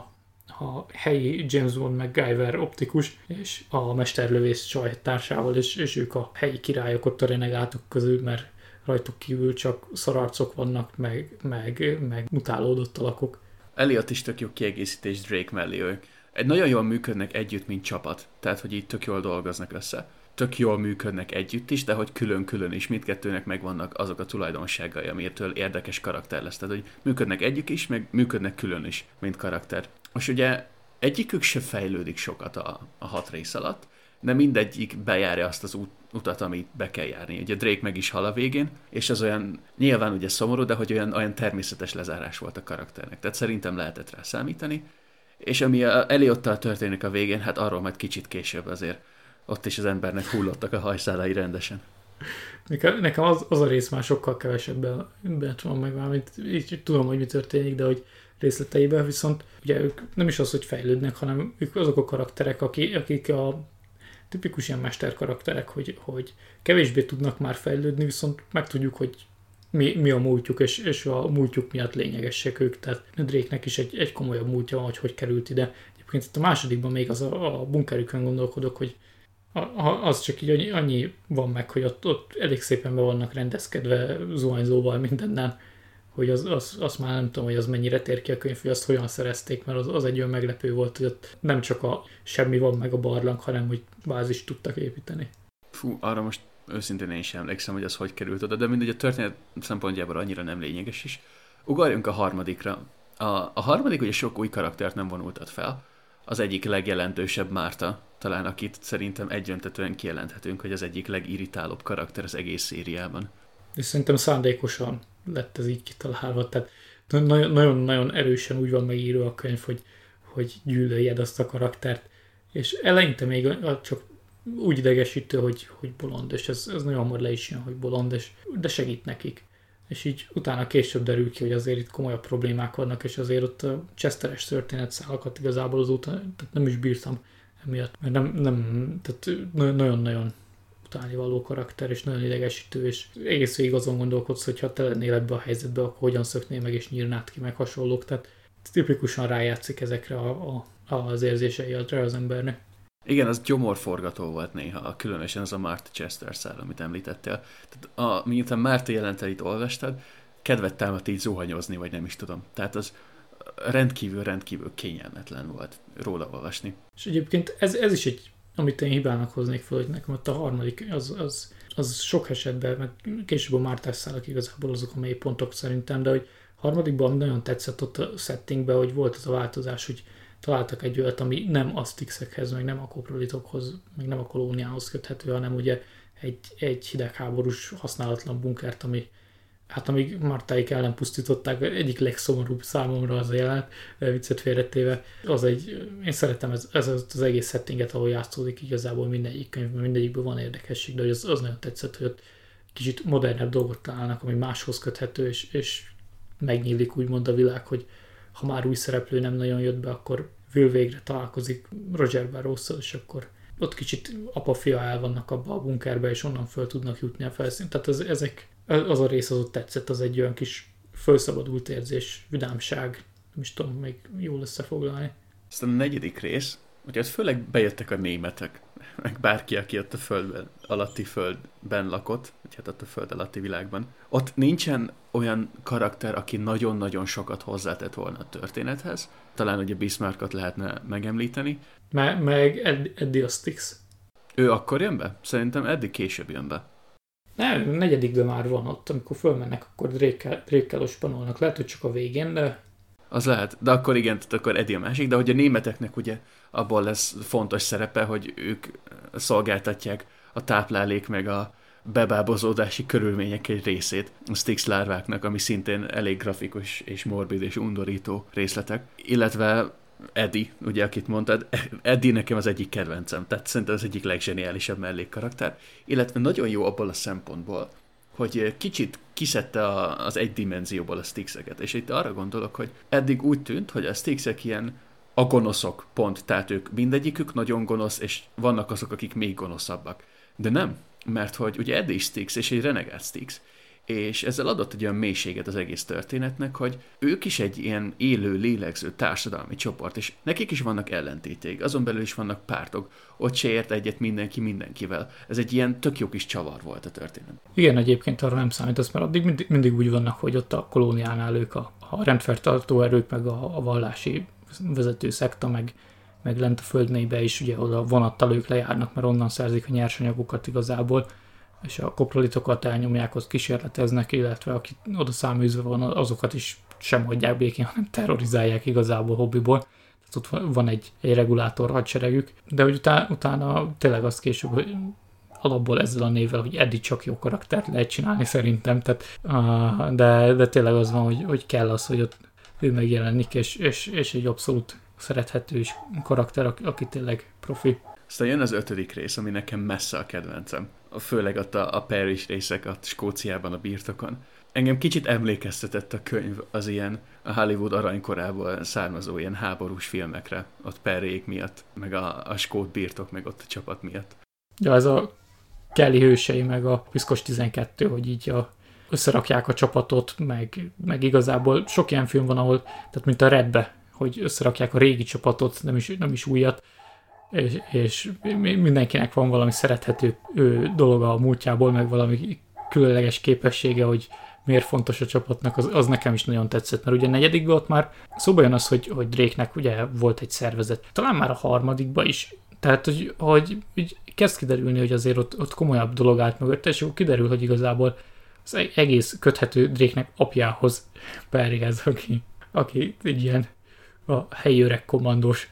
a helyi James Bond MacGyver optikus, és a mesterlövész csaj társával, és, és ők a helyi királyok ott a renegátok közül, mert rajtuk kívül csak szararcok vannak, meg, meg, meg mutálódott alakok. Elliot is tök jó kiegészítés Drake mellé ők. Nagyon jól működnek együtt, mint csapat. Tehát, hogy így tök jól dolgoznak össze. Tök jól működnek együtt is, de hogy külön-külön is mindkettőnek megvannak azok a tulajdonságai, amitől érdekes karakter lesz. Tehát, hogy működnek együtt is, meg működnek külön is, mint karakter. Most ugye egyikük se fejlődik sokat a, a hat rész alatt, de mindegyik bejárja azt az út, utat, amit be kell járni. Ugye Drake meg is hal a végén, és az olyan nyilván ugye szomorú, de hogy olyan, olyan természetes lezárás volt a karakternek. Tehát szerintem lehetett rá számítani. És ami a Eliottal történik a végén, hát arról majd kicsit később azért ott is az embernek hullottak a hajszálai rendesen. Nekem, az, az a rész már sokkal kevesebben van meg, már, így tudom, hogy mi történik, de hogy részleteiben, viszont ugye ők nem is az, hogy fejlődnek, hanem ők azok a karakterek, akik, akik a tipikus ilyen mester karakterek, hogy, hogy kevésbé tudnak már fejlődni, viszont megtudjuk, hogy mi, mi a múltjuk, és, és a múltjuk miatt lényegesek ők, tehát Drake-nek is egy, egy komolyabb múltja van, hogy hogy került ide. Egyébként itt a másodikban még az a, a bunkerükön gondolkodok, hogy a, az csak így annyi, annyi van meg, hogy ott, ott elég szépen be vannak rendezkedve zuhanyzóval mindennel, hogy az, az, azt már nem tudom, hogy az mennyire tér ki a könyv, hogy azt hogyan szerezték, mert az, az egy olyan meglepő volt, hogy ott nem csak a semmi van meg a barlang, hanem hogy bázis tudtak építeni. Fú, arra most őszintén én sem emlékszem, hogy az hogy került oda, de mindegy a történet szempontjából annyira nem lényeges is. Ugorjunk a harmadikra. A, a harmadik ugye sok új karaktert nem vonultat fel. Az egyik legjelentősebb Márta, talán akit szerintem egyöntetően kijelenthetünk, hogy az egyik legirritálóbb karakter az egész szériában. És szerintem szándékosan lett ez így kitalálva, tehát nagyon-nagyon erősen úgy van megírva a könyv, hogy, hogy gyűlöljed azt a karaktert, és eleinte még csak úgy idegesítő, hogy, hogy bolond, és ez, ez nagyon hamar le is jön, hogy bolond, és, de segít nekik. És így utána később derül ki, hogy azért itt komolyabb problémák vannak, és azért ott a Chesteres történetszálakat igazából az után, tehát nem is bírtam emiatt, mert nem, nem tehát nagyon-nagyon utálni való karakter, és nagyon idegesítő, és egész végig azon gondolkodsz, hogy ha te lennél ebbe a helyzetbe, akkor hogyan szöknél meg, és nyírnád ki, meg hasonlók. Tehát tipikusan rájátszik ezekre a, a, az érzései az embernek. Igen, az gyomorforgató volt néha, különösen az a Marty Chester szál, amit említettél. Tehát a, miután Marty jelentelét olvastad, kedvet támadt így zuhanyozni, vagy nem is tudom. Tehát az rendkívül, rendkívül kényelmetlen volt róla olvasni. És egyébként ez, ez is egy amit én hibának hoznék fel, hogy nekem ott a harmadik, az, az, az sok esetben, meg később a Mártás szálak igazából azok a mély pontok szerintem, de hogy harmadikban nagyon tetszett ott a settingben, hogy volt az a változás, hogy találtak egy olyat, ami nem asztixekhez, meg nem a koprolitokhoz, meg nem a kolóniához köthető, hanem ugye egy, egy hidegháborús használatlan bunkert, ami hát amíg Martáik ellen pusztították, egyik legszomorúbb számomra az a jelenet, viccet félretéve, az egy, én szeretem ez, ez az egész settinget, ahol játszódik igazából mindegyik könyvben, mindegyikből van érdekesség, de az, az nagyon tetszett, hogy ott kicsit modernebb dolgot találnak, ami máshoz köthető, és, és megnyílik úgymond a világ, hogy ha már új szereplő nem nagyon jött be, akkor Will végre találkozik Roger barrows és akkor ott kicsit apa-fia el vannak abba a bunkerbe, és onnan föl tudnak jutni a felszínt. Tehát ez, ezek az a rész az ott tetszett, az egy olyan kis felszabadult érzés, vidámság, nem is tudom még jól összefoglalni. Aztán a negyedik rész, hogy ott főleg bejöttek a németek, meg bárki, aki ott a földben, alatti földben lakott, vagy hát ott a föld alatti világban. Ott nincsen olyan karakter, aki nagyon-nagyon sokat hozzátett volna a történethez. Talán ugye Bismarckot lehetne megemlíteni. Me- meg Ed- Eddie Ostix. Ő akkor jön be? Szerintem eddig később jön be. Nem, negyedikben már van ott, amikor fölmennek, akkor Drake-kel, Drake ospanolnak. Lehet, hogy csak a végén, de... Az lehet, de akkor igen, tehát akkor Eddie a másik, de hogy a németeknek ugye abból lesz fontos szerepe, hogy ők szolgáltatják a táplálék meg a bebábozódási körülmények egy részét a Styx lárváknak, ami szintén elég grafikus és morbid és undorító részletek, illetve Eddie, ugye, akit mondtad, Eddie nekem az egyik kedvencem, tehát szerintem az egyik legzseniálisabb mellékkarakter, illetve nagyon jó abból a szempontból, hogy kicsit kiszedte a, az egy dimenzióból a Stixeket, és itt arra gondolok, hogy eddig úgy tűnt, hogy a Stixek ilyen a gonoszok, pont. Tehát ők mindegyikük nagyon gonosz, és vannak azok, akik még gonoszabbak. De nem, mert hogy ugye Eddie Styx és egy renegát Styx, és ezzel adott egy olyan mélységet az egész történetnek, hogy ők is egy ilyen élő, lélegző társadalmi csoport, és nekik is vannak ellentéték, azon belül is vannak pártok, ott se ért egyet mindenki mindenkivel. Ez egy ilyen tök jó kis csavar volt a történet. Igen, egyébként arra nem számít, mert addig mindig, mindig úgy vannak, hogy ott a kolóniánál ők a, a rendfertartó erők, meg a, a vallási vezető szekta, meg, meg lent a földmélybe is, ugye oda vonattal ők lejárnak, mert onnan szerzik a nyersanyagokat igazából, és a koprolitokat elnyomják, ott kísérleteznek, illetve aki oda száműzve van, azokat is sem hagyják békén, hanem terrorizálják igazából hobbiból. Tehát ott van egy, egy regulátor hadseregük, de hogy utána, utána tényleg azt később, hogy alapból ezzel a névvel, hogy eddig csak jó karaktert lehet csinálni szerintem, tehát, de, de tényleg az van, hogy, hogy kell az, hogy ott ő megjelenik, és, és, és egy abszolút szerethető is karakter, aki tényleg profi. Aztán jön az ötödik rész, ami nekem messze a kedvencem. Főleg ott a, a Paris részek, a Skóciában a birtokon. Engem kicsit emlékeztetett a könyv az ilyen a Hollywood aranykorából származó ilyen háborús filmekre, ott Perrék miatt, meg a, a skót birtok, meg ott a csapat miatt. Ja, ez a Kelly hősei, meg a Piszkos 12, hogy így a összerakják a csapatot, meg, meg igazából sok ilyen film van, ahol, tehát mint a Redbe, hogy összerakják a régi csapatot, nem is, nem is újat, és, és mindenkinek van valami szerethető dolga a múltjából, meg valami különleges képessége, hogy miért fontos a csapatnak, az, az nekem is nagyon tetszett, mert ugye a negyedikben ott már szóba jön az, hogy, hogy Drake-nek ugye volt egy szervezet, talán már a harmadikban is, tehát, hogy, hogy, hogy kezd kiderülni, hogy azért ott, ott komolyabb dolog állt mögött, és akkor kiderül, hogy igazából az e- egész köthető Drake-nek apjához, Perryhez, aki, aki egy ilyen a helyi öreg kommandós.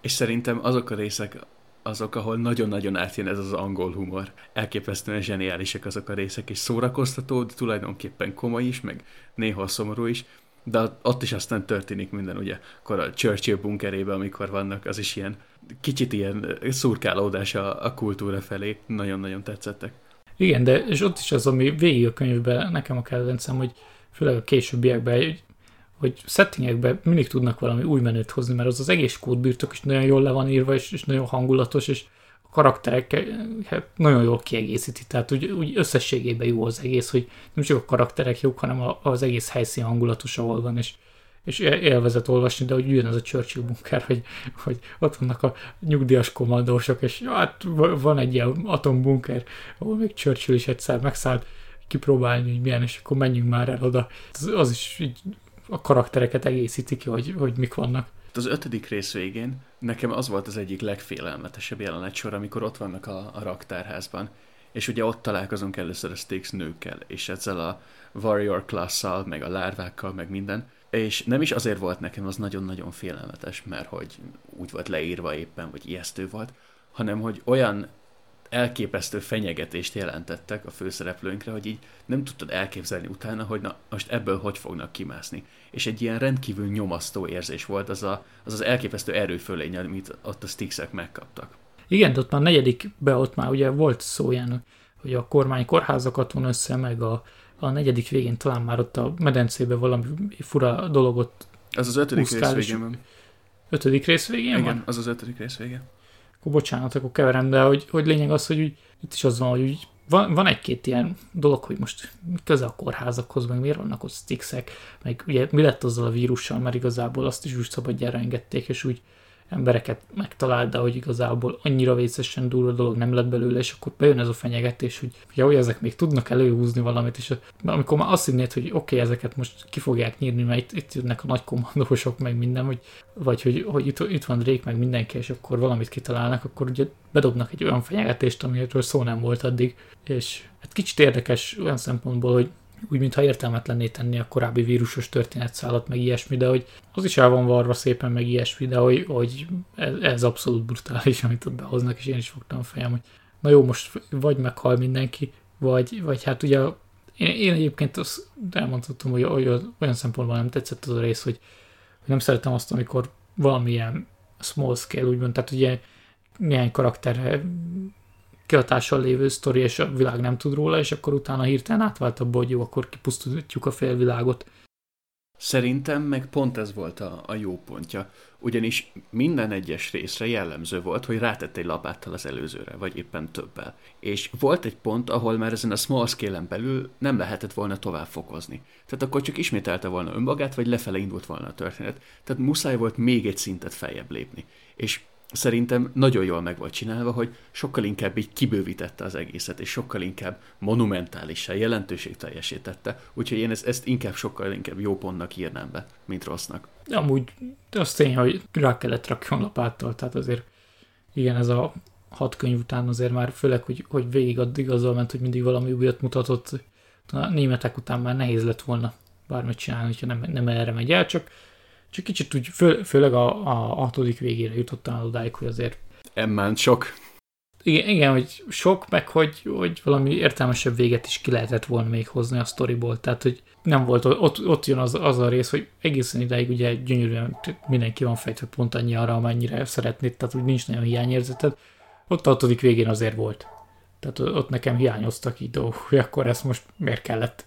És szerintem azok a részek, azok, ahol nagyon-nagyon átjön ez az angol humor. Elképesztően zseniálisak azok a részek, és szórakoztató, de tulajdonképpen komoly is, meg néha szomorú is, de ott is aztán történik minden, ugye, akkor a Churchill bunkerében, amikor vannak, az is ilyen kicsit ilyen szurkálódás a, a kultúra felé, nagyon-nagyon tetszettek. Igen, de és ott is az, ami végig a könyvben nekem a kedvencem, hogy főleg a későbbiekben, hogy, settingekben mindig tudnak valami új menőt hozni, mert az az egész kódbirtok is nagyon jól le van írva, és, és nagyon hangulatos, és a karakterek hát nagyon jól kiegészíti, tehát úgy, úgy összességében jó az egész, hogy nem csak a karakterek jók, hanem az egész helyszín hangulatos, ahol van, és és élvezett olvasni, de hogy jön az a Churchill bunker, hogy, hogy ott vannak a nyugdíjas kommandósok, és hát van egy ilyen atombunker, ahol még Churchill is egyszer megszállt kipróbálni, hogy milyen, és akkor menjünk már el oda. Az, az is így a karaktereket egészíti ki, hogy, hogy mik vannak. Az ötödik rész végén nekem az volt az egyik legfélelmetesebb jelenet sor, amikor ott vannak a, a raktárházban, és ugye ott találkozunk először a Stakes nőkkel, és ezzel a warrior klasszal, meg a lárvákkal, meg minden, és nem is azért volt nekem az nagyon-nagyon félelmetes, mert hogy úgy volt leírva éppen, vagy ijesztő volt, hanem hogy olyan elképesztő fenyegetést jelentettek a főszereplőnkre, hogy így nem tudtad elképzelni utána, hogy na, most ebből hogy fognak kimászni. És egy ilyen rendkívül nyomasztó érzés volt az a, az, az elképesztő erőfölény, amit ott a Stixek megkaptak. Igen, de ott már negyedikbe ott már ugye volt szó ilyen, hogy a kormány kórházakat von össze, meg a, a negyedik végén talán már ott a medencébe valami fura dologot Az az ötödik rész végén van. Ötödik rész végén Igen, van? az az ötödik rész végén. Akkor bocsánat, akkor keverem, de hogy, hogy lényeg az, hogy úgy, itt is az van, hogy úgy, van, van egy-két ilyen dolog, hogy most köze a kórházakhoz, meg miért vannak ott sticksek, meg ugye mi lett azzal a vírussal, mert igazából azt is úgy szabadjára engedték, és úgy embereket megtalált, de hogy igazából annyira vészesen durva dolog nem lett belőle, és akkor bejön ez a fenyegetés, hogy ja, hogy ezek még tudnak előhúzni valamit, és amikor már azt hinnéd, hogy oké, okay, ezeket most ki fogják nyírni, mert itt, itt jönnek a nagy kommandósok, meg minden, hogy, vagy hogy, hogy itt, itt van Drake, meg mindenki, és akkor valamit kitalálnak, akkor ugye bedobnak egy olyan fenyegetést, amiről szó nem volt addig, és hát kicsit érdekes olyan szempontból, hogy úgy, mintha értelmetlenné tenni a korábbi vírusos történetszállat, meg ilyesmi, de hogy az is el van varva szépen, meg ilyesmi, de hogy, hogy ez, abszolút brutális, amit ott behoznak, és én is fogtam a fejem, hogy na jó, most vagy meghal mindenki, vagy, vagy hát ugye én, én egyébként azt elmondhatom, hogy olyan, olyan szempontból nem tetszett az a rész, hogy, hogy nem szeretem azt, amikor valamilyen small scale, úgymond, tehát ugye néhány karakterre kihatással lévő sztori, és a világ nem tud róla, és akkor utána hirtelen átvált abba, hogy jó, akkor kipusztítjuk a félvilágot. Szerintem meg pont ez volt a, a jó pontja, ugyanis minden egyes részre jellemző volt, hogy rátett egy lapáttal az előzőre, vagy éppen többel. És volt egy pont, ahol már ezen a small scale-en belül nem lehetett volna tovább fokozni. Tehát akkor csak ismételte volna önmagát, vagy lefele indult volna a történet. Tehát muszáj volt még egy szintet feljebb lépni. És szerintem nagyon jól meg volt csinálva, hogy sokkal inkább így kibővítette az egészet, és sokkal inkább monumentálisan, jelentőségteljesítette. Úgyhogy én ezt, ezt inkább sokkal inkább jó pontnak írnám be, mint rossznak. Amúgy az tény, hogy rá kellett rakjon lapáttal, tehát azért igen, ez a hat könyv után azért már főleg, hogy, hogy végig addig azzal ment, hogy mindig valami újat mutatott, a németek után már nehéz lett volna bármit csinálni, hogyha nem, nem erre megy el, csak csak kicsit úgy, fő, főleg a, a hatodik végére jutottam odáig, hogy azért... Emmán sok. Igen, igen, hogy sok, meg hogy, hogy valami értelmesebb véget is ki lehetett volna még hozni a sztoriból. Tehát, hogy nem volt, ott, ott jön az, az a rész, hogy egészen ideig ugye gyönyörűen mindenki van fejtve pont annyi arra, amennyire szeretnéd, tehát úgy nincs nagyon hiányérzeted. Ott a hatodik végén azért volt. Tehát ott nekem hiányoztak így dolgok, hogy akkor ezt most miért kellett.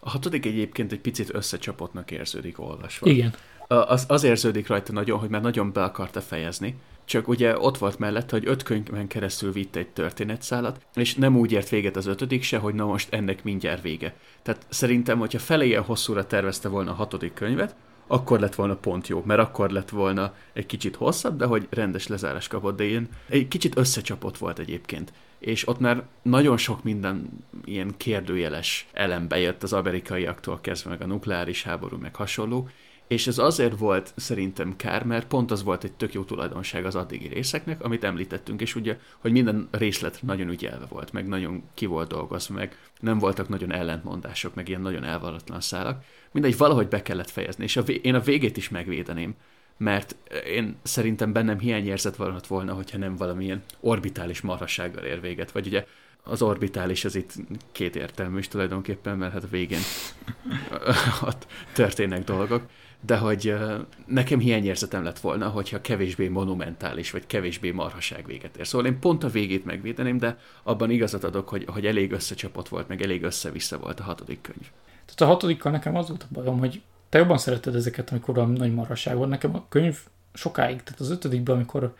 A hatodik egyébként egy picit összecsapottnak érződik olvasva. Igen az, az érződik rajta nagyon, hogy már nagyon be akarta fejezni, csak ugye ott volt mellett, hogy öt könyvben keresztül vitte egy történetszálat, és nem úgy ért véget az ötödik se, hogy na most ennek mindjárt vége. Tehát szerintem, hogyha felé ilyen hosszúra tervezte volna a hatodik könyvet, akkor lett volna pont jó, mert akkor lett volna egy kicsit hosszabb, de hogy rendes lezárás kapott, de ilyen egy kicsit összecsapott volt egyébként. És ott már nagyon sok minden ilyen kérdőjeles elem bejött az amerikaiaktól kezdve, meg a nukleáris háború, meg hasonló, és ez azért volt szerintem kár, mert pont az volt egy tök jó tulajdonság az addigi részeknek, amit említettünk, és ugye, hogy minden részlet nagyon ügyelve volt, meg nagyon ki volt dolgozva, meg nem voltak nagyon ellentmondások, meg ilyen nagyon elvallatlan szálak. Mindegy, valahogy be kellett fejezni, és a vé- én a végét is megvédeném, mert én szerintem bennem hiányérzet valahat volna, hogyha nem valamilyen orbitális marhasággal ér véget, vagy ugye az orbitális az itt két értelmű is tulajdonképpen, mert hát a végén ott történnek dolgok de hogy nekem hiányérzetem lett volna, hogyha kevésbé monumentális, vagy kevésbé marhaság véget ér. Szóval én pont a végét megvédeném, de abban igazat adok, hogy, hogy elég összecsapott volt, meg elég össze-vissza volt a hatodik könyv. Tehát a hatodikkal nekem az volt a bajom, hogy te jobban szereted ezeket, amikor a nagy marhaság van. Nekem a könyv sokáig, tehát az ötödikben, amikor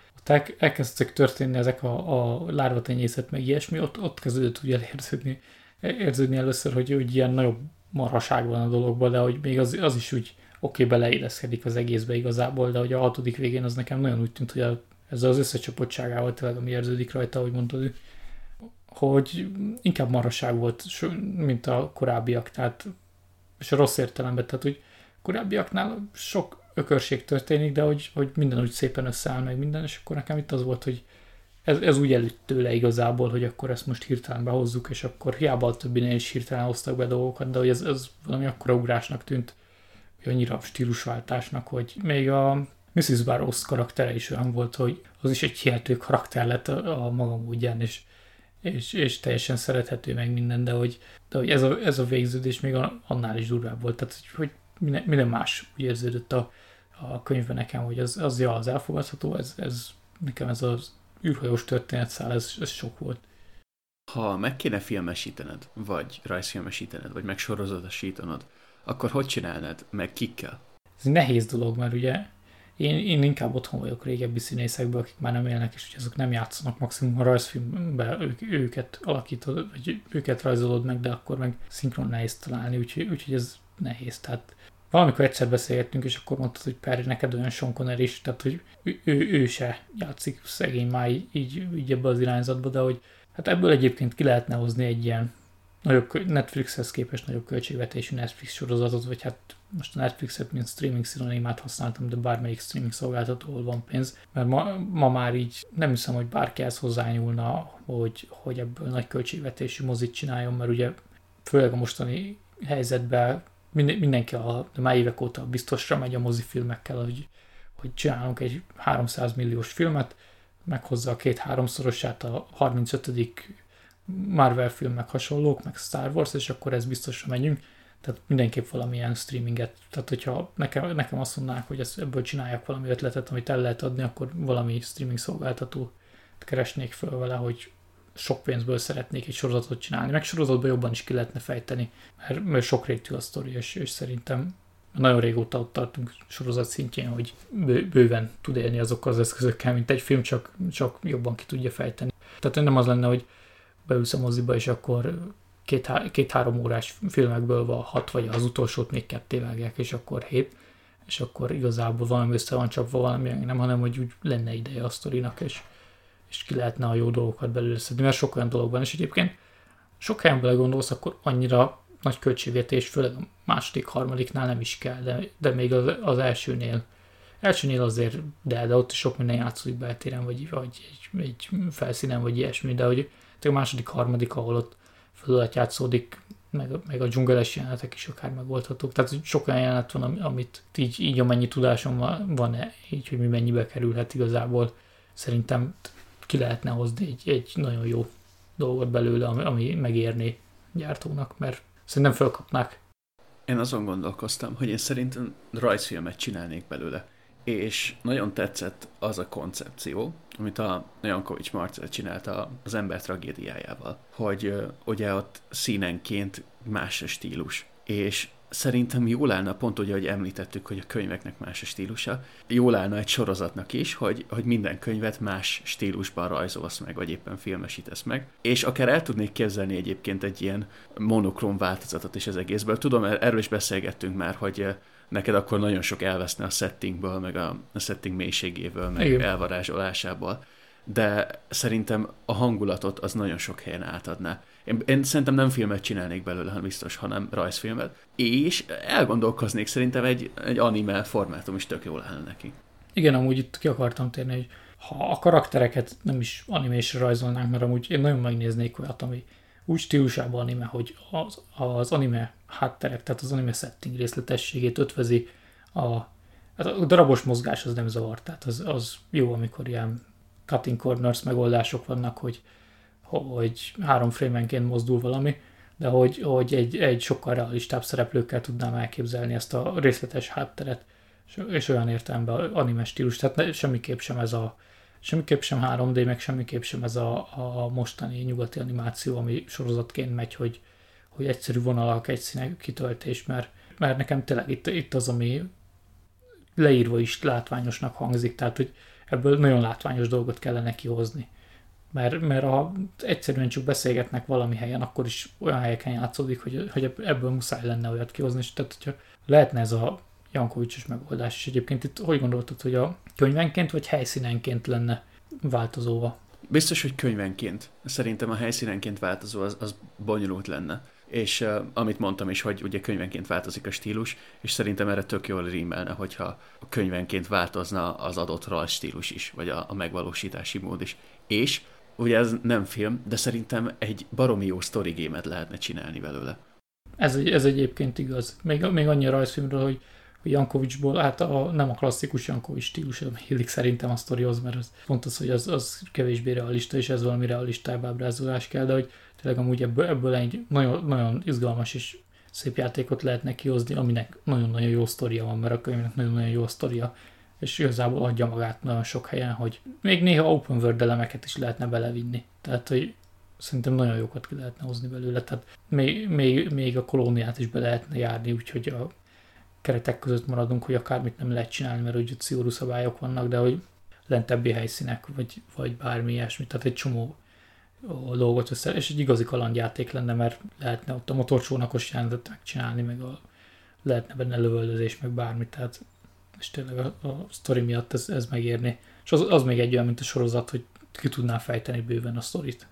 elkezdtek történni ezek a, a lárvatenyészet, meg ilyesmi, ott, ott kezdődött ugye érződni, érződni először, hogy, hogy ilyen nagyobb marhaság van a dologban, de hogy még az, az is úgy oké, okay, beleilleszkedik az egészbe igazából, de hogy a hatodik végén az nekem nagyon úgy tűnt, hogy a, ez az összecsapottságával tényleg, ami érződik rajta, ahogy mondtad, hogy inkább maraság volt, mint a korábbiak, tehát és a rossz értelemben, tehát hogy korábbiaknál sok ökörség történik, de hogy, hogy minden úgy szépen összeáll meg minden, és akkor nekem itt az volt, hogy ez, ez úgy előtt tőle igazából, hogy akkor ezt most hirtelen behozzuk, és akkor hiába a többinél is hirtelen hoztak be dolgokat, de hogy ez, ez valami akkora ugrásnak tűnt, annyira stílusváltásnak, hogy még a Mrs. Barrows karaktere is olyan volt, hogy az is egy hihető karakter lett a, a maga módján, és, és, és teljesen szerethető meg minden, de hogy, de hogy ez, a, ez a végződés még annál is durvább volt, tehát hogy minden, minden más úgy érződött a, a könyvben nekem, hogy az, az, ja, az elfogadható, ez, ez nekem ez az űrhajós történetszál, ez, ez sok volt. Ha meg kéne filmesítened, vagy rajzfilmesítened, vagy megsorozatosítanod, akkor hogy csinálnád, meg kikkel? Ez nehéz dolog, mert ugye én, én inkább otthon vagyok régebbi színészekből, akik már nem élnek, és hogy azok nem játszanak, maximum a rajzfilmben ők, őket alakítod, vagy őket rajzolod meg, de akkor meg szinkron nehéz találni, úgyhogy, úgyhogy ez nehéz. Tehát valamikor egyszer beszélgettünk, és akkor mondtad, hogy Perry, neked olyan Sean Connery is, tehát hogy ő, ő, ő se játszik szegény már így, így, így ebbe az irányzatba, de hogy hát ebből egyébként ki lehetne hozni egy ilyen nagyobb, Netflixhez képest nagyobb költségvetésű Netflix sorozatot, vagy hát most a Netflixet, mint streaming szinonimát használtam, de bármelyik streaming szolgáltatóval van pénz, mert ma, ma már így nem hiszem, hogy bárki ezt hozzányúlna, hogy, hogy ebből nagy költségvetésű mozit csináljon, mert ugye főleg a mostani helyzetben minden, mindenki a, de már évek óta biztosra megy a mozifilmekkel, hogy, hogy csinálunk egy 300 milliós filmet, meghozza a két-háromszorosát a 35 Marvel film, meg hasonlók, meg Star Wars, és akkor ez biztosra megyünk. Tehát mindenképp valamilyen streaminget. Tehát, hogyha nekem, nekem azt mondnák, hogy ebből csinálják valami ötletet, amit el lehet adni, akkor valami streaming szolgáltató keresnék föl vele, hogy sok pénzből szeretnék egy sorozatot csinálni. Meg sorozatban jobban is ki lehetne fejteni, mert, mert sok rétű a sztori, és, és szerintem nagyon régóta ott tartunk sorozat szintjén, hogy bő, bőven tud élni azokkal az eszközökkel, mint egy film, csak, csak jobban ki tudja fejteni. Tehát nem az lenne, hogy beülsz a moziba, és akkor két-három két, órás filmekből van hat, vagy az utolsót még ketté vágják, és akkor hét, és akkor igazából valami össze van csapva valami, nem, hanem hogy úgy lenne ideje a sztorinak, és, és ki lehetne a jó dolgokat belőle szedni, mert sok olyan dolog van, és egyébként sok helyen belegondolsz, akkor annyira nagy költségvetés, főleg a második, harmadiknál nem is kell, de, de még az, az elsőnél, elsőnél azért, de, de ott is sok minden játszódik beltéren, vagy, vagy egy, egy felszínen, vagy ilyesmi, de hogy a második, harmadik, ahol ott fölött játszódik, meg, meg a dzsungeles jelenetek is akár megoldhatók. Tehát sok olyan jelenet van, amit így, így amennyi tudásom van-e, így, hogy mi mennyibe kerülhet igazából. Szerintem ki lehetne hozni egy, egy nagyon jó dolgot belőle, ami, ami megérné gyártónak, mert szerintem fölkapnák. Én azon gondolkoztam, hogy én szerintem rajzfilmet csinálnék belőle. És nagyon tetszett az a koncepció, amit a Jankovics Marcel csinálta az ember tragédiájával, hogy ugye ott színenként más a stílus. És szerintem jól állna, pont ugye, hogy említettük, hogy a könyveknek más a stílusa, jól állna egy sorozatnak is, hogy, hogy minden könyvet más stílusban rajzolsz meg, vagy éppen filmesítesz meg. És akár el tudnék képzelni egyébként egy ilyen monokrom változatot is az egészből. Tudom, er-, erről is beszélgettünk már, hogy neked akkor nagyon sok elveszne a settingből, meg a, a setting mélységéből, meg Igen. elvarázsolásából. De szerintem a hangulatot az nagyon sok helyen átadná. Én, én szerintem nem filmet csinálnék belőle, hanem biztos, hanem rajzfilmet. És elgondolkoznék szerintem egy, egy anime formátum is tök jól állna neki. Igen, amúgy itt ki akartam térni, hogy ha a karaktereket nem is animésre rajzolnánk, mert amúgy én nagyon megnéznék olyat, ami úgy stílusában anime, hogy az, az anime hátterek, tehát az anime setting részletességét ötvezi a, hát a darabos mozgás az nem zavar, tehát az, az jó, amikor ilyen cutting corners megoldások vannak, hogy, hogy három frémenként mozdul valami, de hogy, hogy egy, egy sokkal realistább szereplőkkel tudnám elképzelni ezt a részletes hátteret, és, olyan értelemben anime stílus, tehát semmiképp sem ez a semmiképp sem 3D, meg semmiképp sem ez a, a mostani nyugati animáció, ami sorozatként megy, hogy, hogy egyszerű vonalak, egy színek kitöltés, mert, mert nekem tényleg itt, itt az, ami leírva is látványosnak hangzik, tehát hogy ebből nagyon látványos dolgot kellene kihozni. Mert, mert ha egyszerűen csak beszélgetnek valami helyen, akkor is olyan helyeken játszódik, hogy, hogy ebből muszáj lenne olyat kihozni, és tehát hogyha lehetne ez a Jankovicsos megoldás. És egyébként itt hogy gondoltad, hogy a könyvenként vagy helyszínenként lenne változóva? Biztos, hogy könyvenként. Szerintem a helyszínenként változó az, az bonyolult lenne. És uh, amit mondtam is, hogy ugye könyvenként változik a stílus, és szerintem erre tök jól rímelne, hogyha a könyvenként változna az adott rajz stílus is, vagy a, a megvalósítási mód is. És ugye ez nem film, de szerintem egy baromi jó story game lehetne csinálni belőle. Ez, ez egyébként igaz. Még, még annyi rajzfilmről, hogy Jankovicsból, hát a, nem a klasszikus Jankovics stílus, illik szerintem a sztorihoz, mert az pont az, hogy az, az kevésbé realista, és ez valami realistább ábrázolás kell, de hogy tényleg amúgy ebből, ebből egy nagyon, nagyon izgalmas és szép játékot lehetne kihozni, aminek nagyon-nagyon jó sztoria van, mert a könyvnek nagyon-nagyon jó sztoria, és igazából adja magát nagyon sok helyen, hogy még néha open world elemeket is lehetne belevinni. Tehát, hogy szerintem nagyon jókat ki lehetne hozni belőle. Tehát még, még, még a kolóniát is be lehetne járni, úgyhogy a keretek között maradunk, hogy akármit nem lehet csinálni, mert úgy szigorú szabályok vannak, de hogy lentebbi helyszínek, vagy, vagy bármi ilyesmi, tehát egy csomó dolgot össze, és egy igazi kalandjáték lenne, mert lehetne ott a motorcsónakos jelenetet megcsinálni, meg a, lehetne benne lövöldözés, meg bármi, tehát és tényleg a, a sztori miatt ez, ez megérni. És az, az még egy olyan, mint a sorozat, hogy ki tudná fejteni bőven a sztorit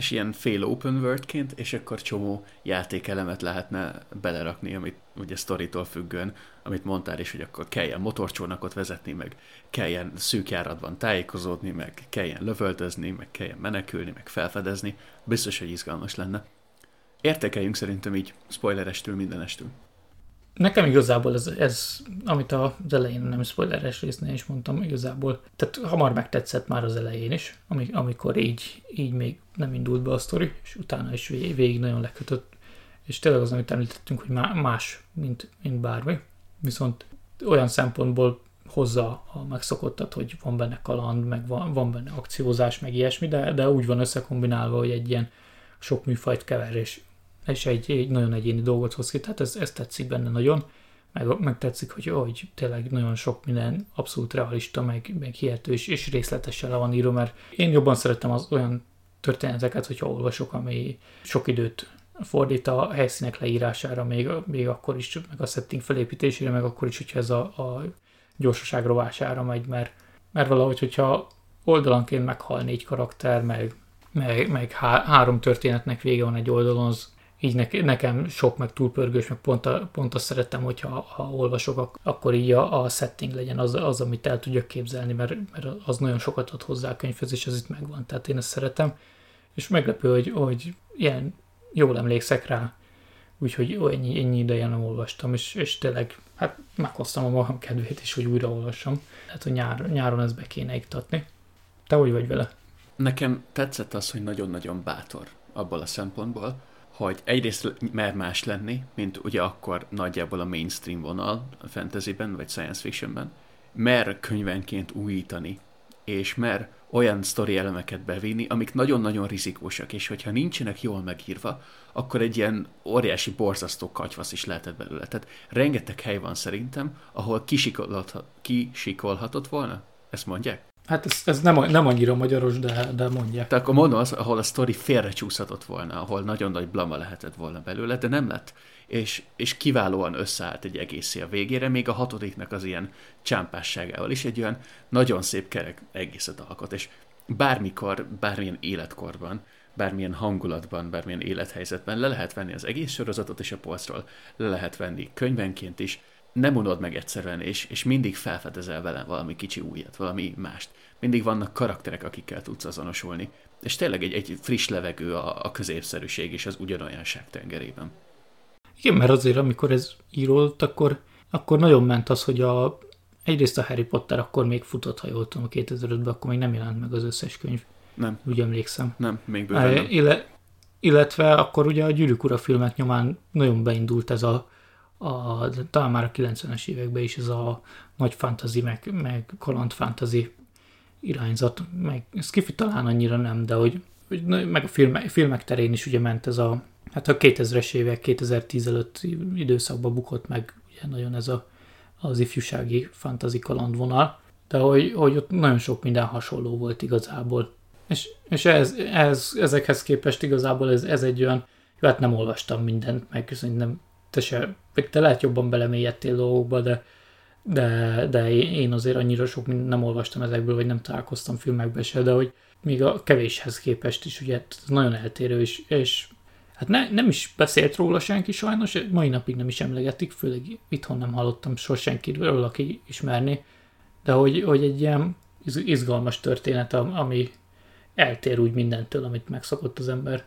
és ilyen fél open worldként, és akkor csomó játékelemet lehetne belerakni, amit ugye sztoritól függően, amit mondtál is, hogy akkor kelljen motorcsónakot vezetni, meg kelljen szűk járatban tájékozódni, meg kelljen lövöldözni, meg kelljen menekülni, meg felfedezni. Biztos, hogy izgalmas lenne. Értékeljünk szerintem így spoilerestől mindenestől. Nekem igazából ez, ez amit az elején nem spoileres résznél is mondtam, igazából, tehát hamar megtetszett már az elején is, amikor így, így még nem indult be a sztori, és utána is végig, nagyon lekötött, és tényleg az, amit említettünk, hogy más, mint, mint bármi, viszont olyan szempontból hozza a megszokottat, hogy van benne kaland, meg van, van benne akciózás, meg ilyesmi, de, de úgy van összekombinálva, hogy egy ilyen sok műfajt kever, és egy, egy nagyon egyéni dolgot hoz ki, tehát ez, ez tetszik benne nagyon. meg, meg tetszik, hogy, hogy tényleg nagyon sok minden abszolút realista, meg, meg hihető és, és részletesen le van írva, mert én jobban szeretem az olyan történeteket, hogyha olvasok, ami sok időt fordít a helyszínek leírására, még, még akkor is, meg a setting felépítésére, meg akkor is, hogyha ez a, a gyorsaság rovására megy, mert, mert valahogy, hogyha oldalanként meghal négy karakter, meg, meg, meg há, három történetnek vége van egy oldalon, az így ne, nekem sok, meg túlpörgős, meg pont, a, pont azt szeretem, hogyha ha olvasok, akkor így a, a setting legyen az, az, amit el tudjak képzelni, mert, mert az nagyon sokat ad hozzá a könyvhez, és ez itt megvan, tehát én ezt szeretem. És meglepő, hogy, hogy ilyen jól emlékszek rá, úgyhogy ennyi, ennyi ideje nem olvastam, és, és tényleg hát meghoztam a magam kedvét is, hogy újraolvassam. Tehát, hogy nyár, nyáron ezt be kéne iktatni. Te hogy vagy vele? Nekem tetszett az, hogy nagyon-nagyon bátor abból a szempontból, hogy egyrészt mer más lenni, mint ugye akkor nagyjából a mainstream vonal a fantasyben vagy science fictionben, mer könyvenként újítani, és mer olyan sztori elemeket bevinni, amik nagyon-nagyon rizikósak, és hogyha nincsenek jól megírva, akkor egy ilyen óriási borzasztó katyvasz is lehetett belőle. Tehát rengeteg hely van szerintem, ahol kisikolhatott volna. Ezt mondják? Hát ez, ez nem, nem annyira magyaros, de, de mondják. Tehát akkor mondom az, ahol a sztori félrecsúszhatott volna, ahol nagyon nagy blama lehetett volna belőle, de nem lett. És, és kiválóan összeállt egy egészé a végére, még a hatodiknak az ilyen csámpásságával is egy olyan nagyon szép kerek egészet alkot, és bármikor, bármilyen életkorban, bármilyen hangulatban, bármilyen élethelyzetben le lehet venni az egész sorozatot és a polcról, le lehet venni könyvenként is, nem unod meg egyszerűen, és, és mindig felfedezel vele valami kicsi újat, valami mást. Mindig vannak karakterek, akikkel tudsz azonosulni. És tényleg egy, egy friss levegő a, a középszerűség és az ugyanolyanság tengerében. Igen, mert azért, amikor ez írólt, akkor, akkor nagyon ment az, hogy a, egyrészt a Harry Potter akkor még futott, ha jól tudom, a 2005-ben, akkor még nem jelent meg az összes könyv. Nem. Úgy emlékszem. Nem, még bőven nem. Illet, illetve akkor ugye a Gyűrűk Ura filmek nyomán nagyon beindult ez a, a, talán már a 90-es években is ez a nagy fantasy, meg, meg kaland fantasy irányzat, meg Skiffy talán annyira nem, de hogy, hogy meg a filmek, filmek terén is ugye ment ez a, hát a 2000-es évek, 2010 előtt időszakban bukott meg ugye nagyon ez a, az ifjúsági fantasy kalandvonal, de hogy, hogy ott nagyon sok minden hasonló volt igazából. És, és ez, ez, ezekhez képest igazából ez, ez egy olyan, jó, hát nem olvastam mindent, meg szerintem te se, te lehet jobban belemélyedtél dolgokba, de, de, de én azért annyira sok nem olvastam ezekből, vagy nem találkoztam filmekbe se, de hogy még a kevéshez képest is ugye nagyon eltérő, és, és hát ne, nem is beszélt róla senki sajnos, mai napig nem is emlegetik, főleg itthon nem hallottam soha senkiről, aki ismerné, de hogy, hogy egy ilyen izgalmas történet, ami eltér úgy mindentől, amit megszokott az ember.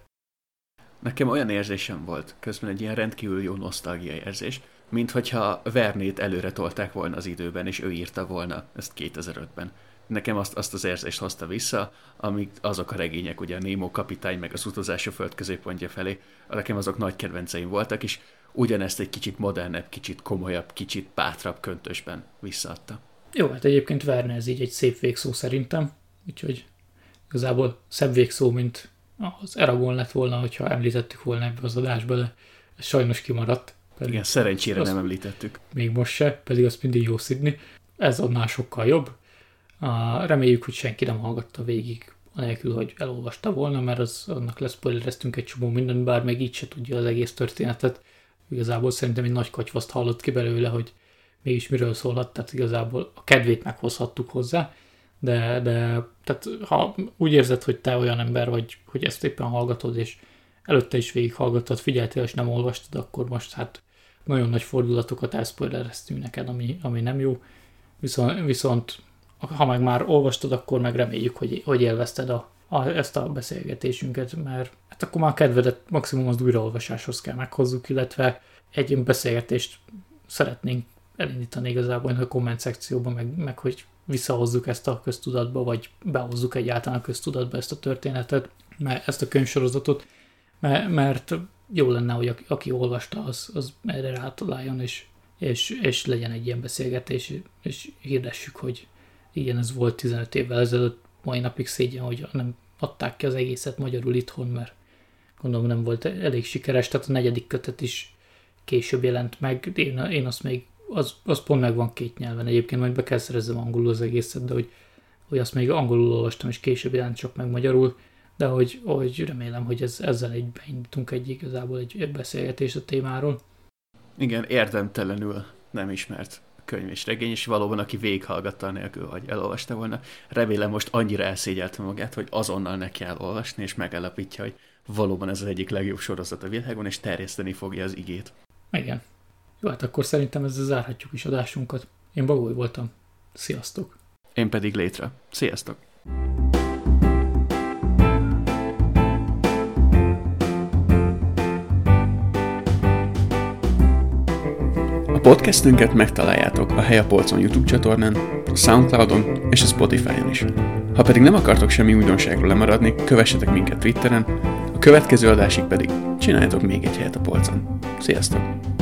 Nekem olyan érzésem volt, közben egy ilyen rendkívül jó nosztalgiai érzés, mint hogyha Vernét előre tolták volna az időben, és ő írta volna ezt 2005-ben. Nekem azt, azt az érzést hozta vissza, amik azok a regények, ugye a Nemo kapitány, meg az utazás a föld középpontja felé, nekem azok nagy kedvenceim voltak, és ugyanezt egy kicsit modernebb, kicsit komolyabb, kicsit bátrabb köntösben visszaadta. Jó, hát egyébként Verne ez így egy szép végszó szerintem, úgyhogy igazából szebb végszó, mint az Eragon lett volna, hogyha említettük volna ebbe az adásba, de ez sajnos kimaradt. Pedig Igen, szerencsére nem említettük. Még most se, pedig azt mindig jó szidni. Ez annál sokkal jobb. Uh, reméljük, hogy senki nem hallgatta végig, anélkül, hogy elolvasta volna, mert az, annak leszpoilereztünk egy csomó mindent, bár még így se tudja az egész történetet. Igazából szerintem egy nagy katyvaszt hallott ki belőle, hogy mégis miről szólhat, tehát igazából a kedvét meghozhattuk hozzá de, de tehát ha úgy érzed, hogy te olyan ember vagy, hogy ezt éppen hallgatod, és előtte is végighallgattad, figyeltél, és nem olvastad, akkor most hát nagyon nagy fordulatokat elszpoilereztünk neked, ami, ami nem jó. Viszont, viszont ha meg már olvastad, akkor meg reméljük, hogy, hogy élvezted a, a, ezt a beszélgetésünket, mert hát akkor már kedvedet maximum az újraolvasáshoz kell meghozzuk, illetve egy beszélgetést szeretnénk elindítani igazából a komment szekcióban, meg, meg hogy visszahozzuk ezt a köztudatba, vagy behozzuk egyáltalán a köztudatba ezt a történetet, mert ezt a könyvsorozatot, mert jó lenne, hogy aki, aki olvasta, az, az erre rátaláljon, és, és, és legyen egy ilyen beszélgetés, és hirdessük, hogy igen, ez volt 15 évvel ezelőtt, mai napig szégyen, hogy nem adták ki az egészet magyarul itthon, mert gondolom nem volt elég sikeres, tehát a negyedik kötet is később jelent meg, én, én azt még az, az pont megvan két nyelven. Egyébként majd be kell szerezzem angolul az egészet, de hogy, hogy azt még angolul olvastam, és később jelent csak meg magyarul, de hogy, hogy remélem, hogy ez, ezzel egy beindítunk egy igazából egy, beszélgetést a témáról. Igen, érdemtelenül nem ismert könyv és regény, és valóban aki végighallgatta nélkül, hogy elolvasta volna, remélem most annyira elszégyelte magát, hogy azonnal neki elolvasni, és megállapítja, hogy valóban ez az egyik legjobb sorozat a világon, és terjeszteni fogja az igét. Igen. Jó, hát akkor szerintem ezzel zárhatjuk is adásunkat. Én Bagoly voltam. Sziasztok! Én pedig létre. Sziasztok! A podcastünket megtaláljátok a Helya Polcon YouTube csatornán, a Soundcloudon és a Spotify-on is. Ha pedig nem akartok semmi újdonságról lemaradni, kövessetek minket Twitteren, a következő adásig pedig csináljatok még egy helyet a polcon. Sziasztok!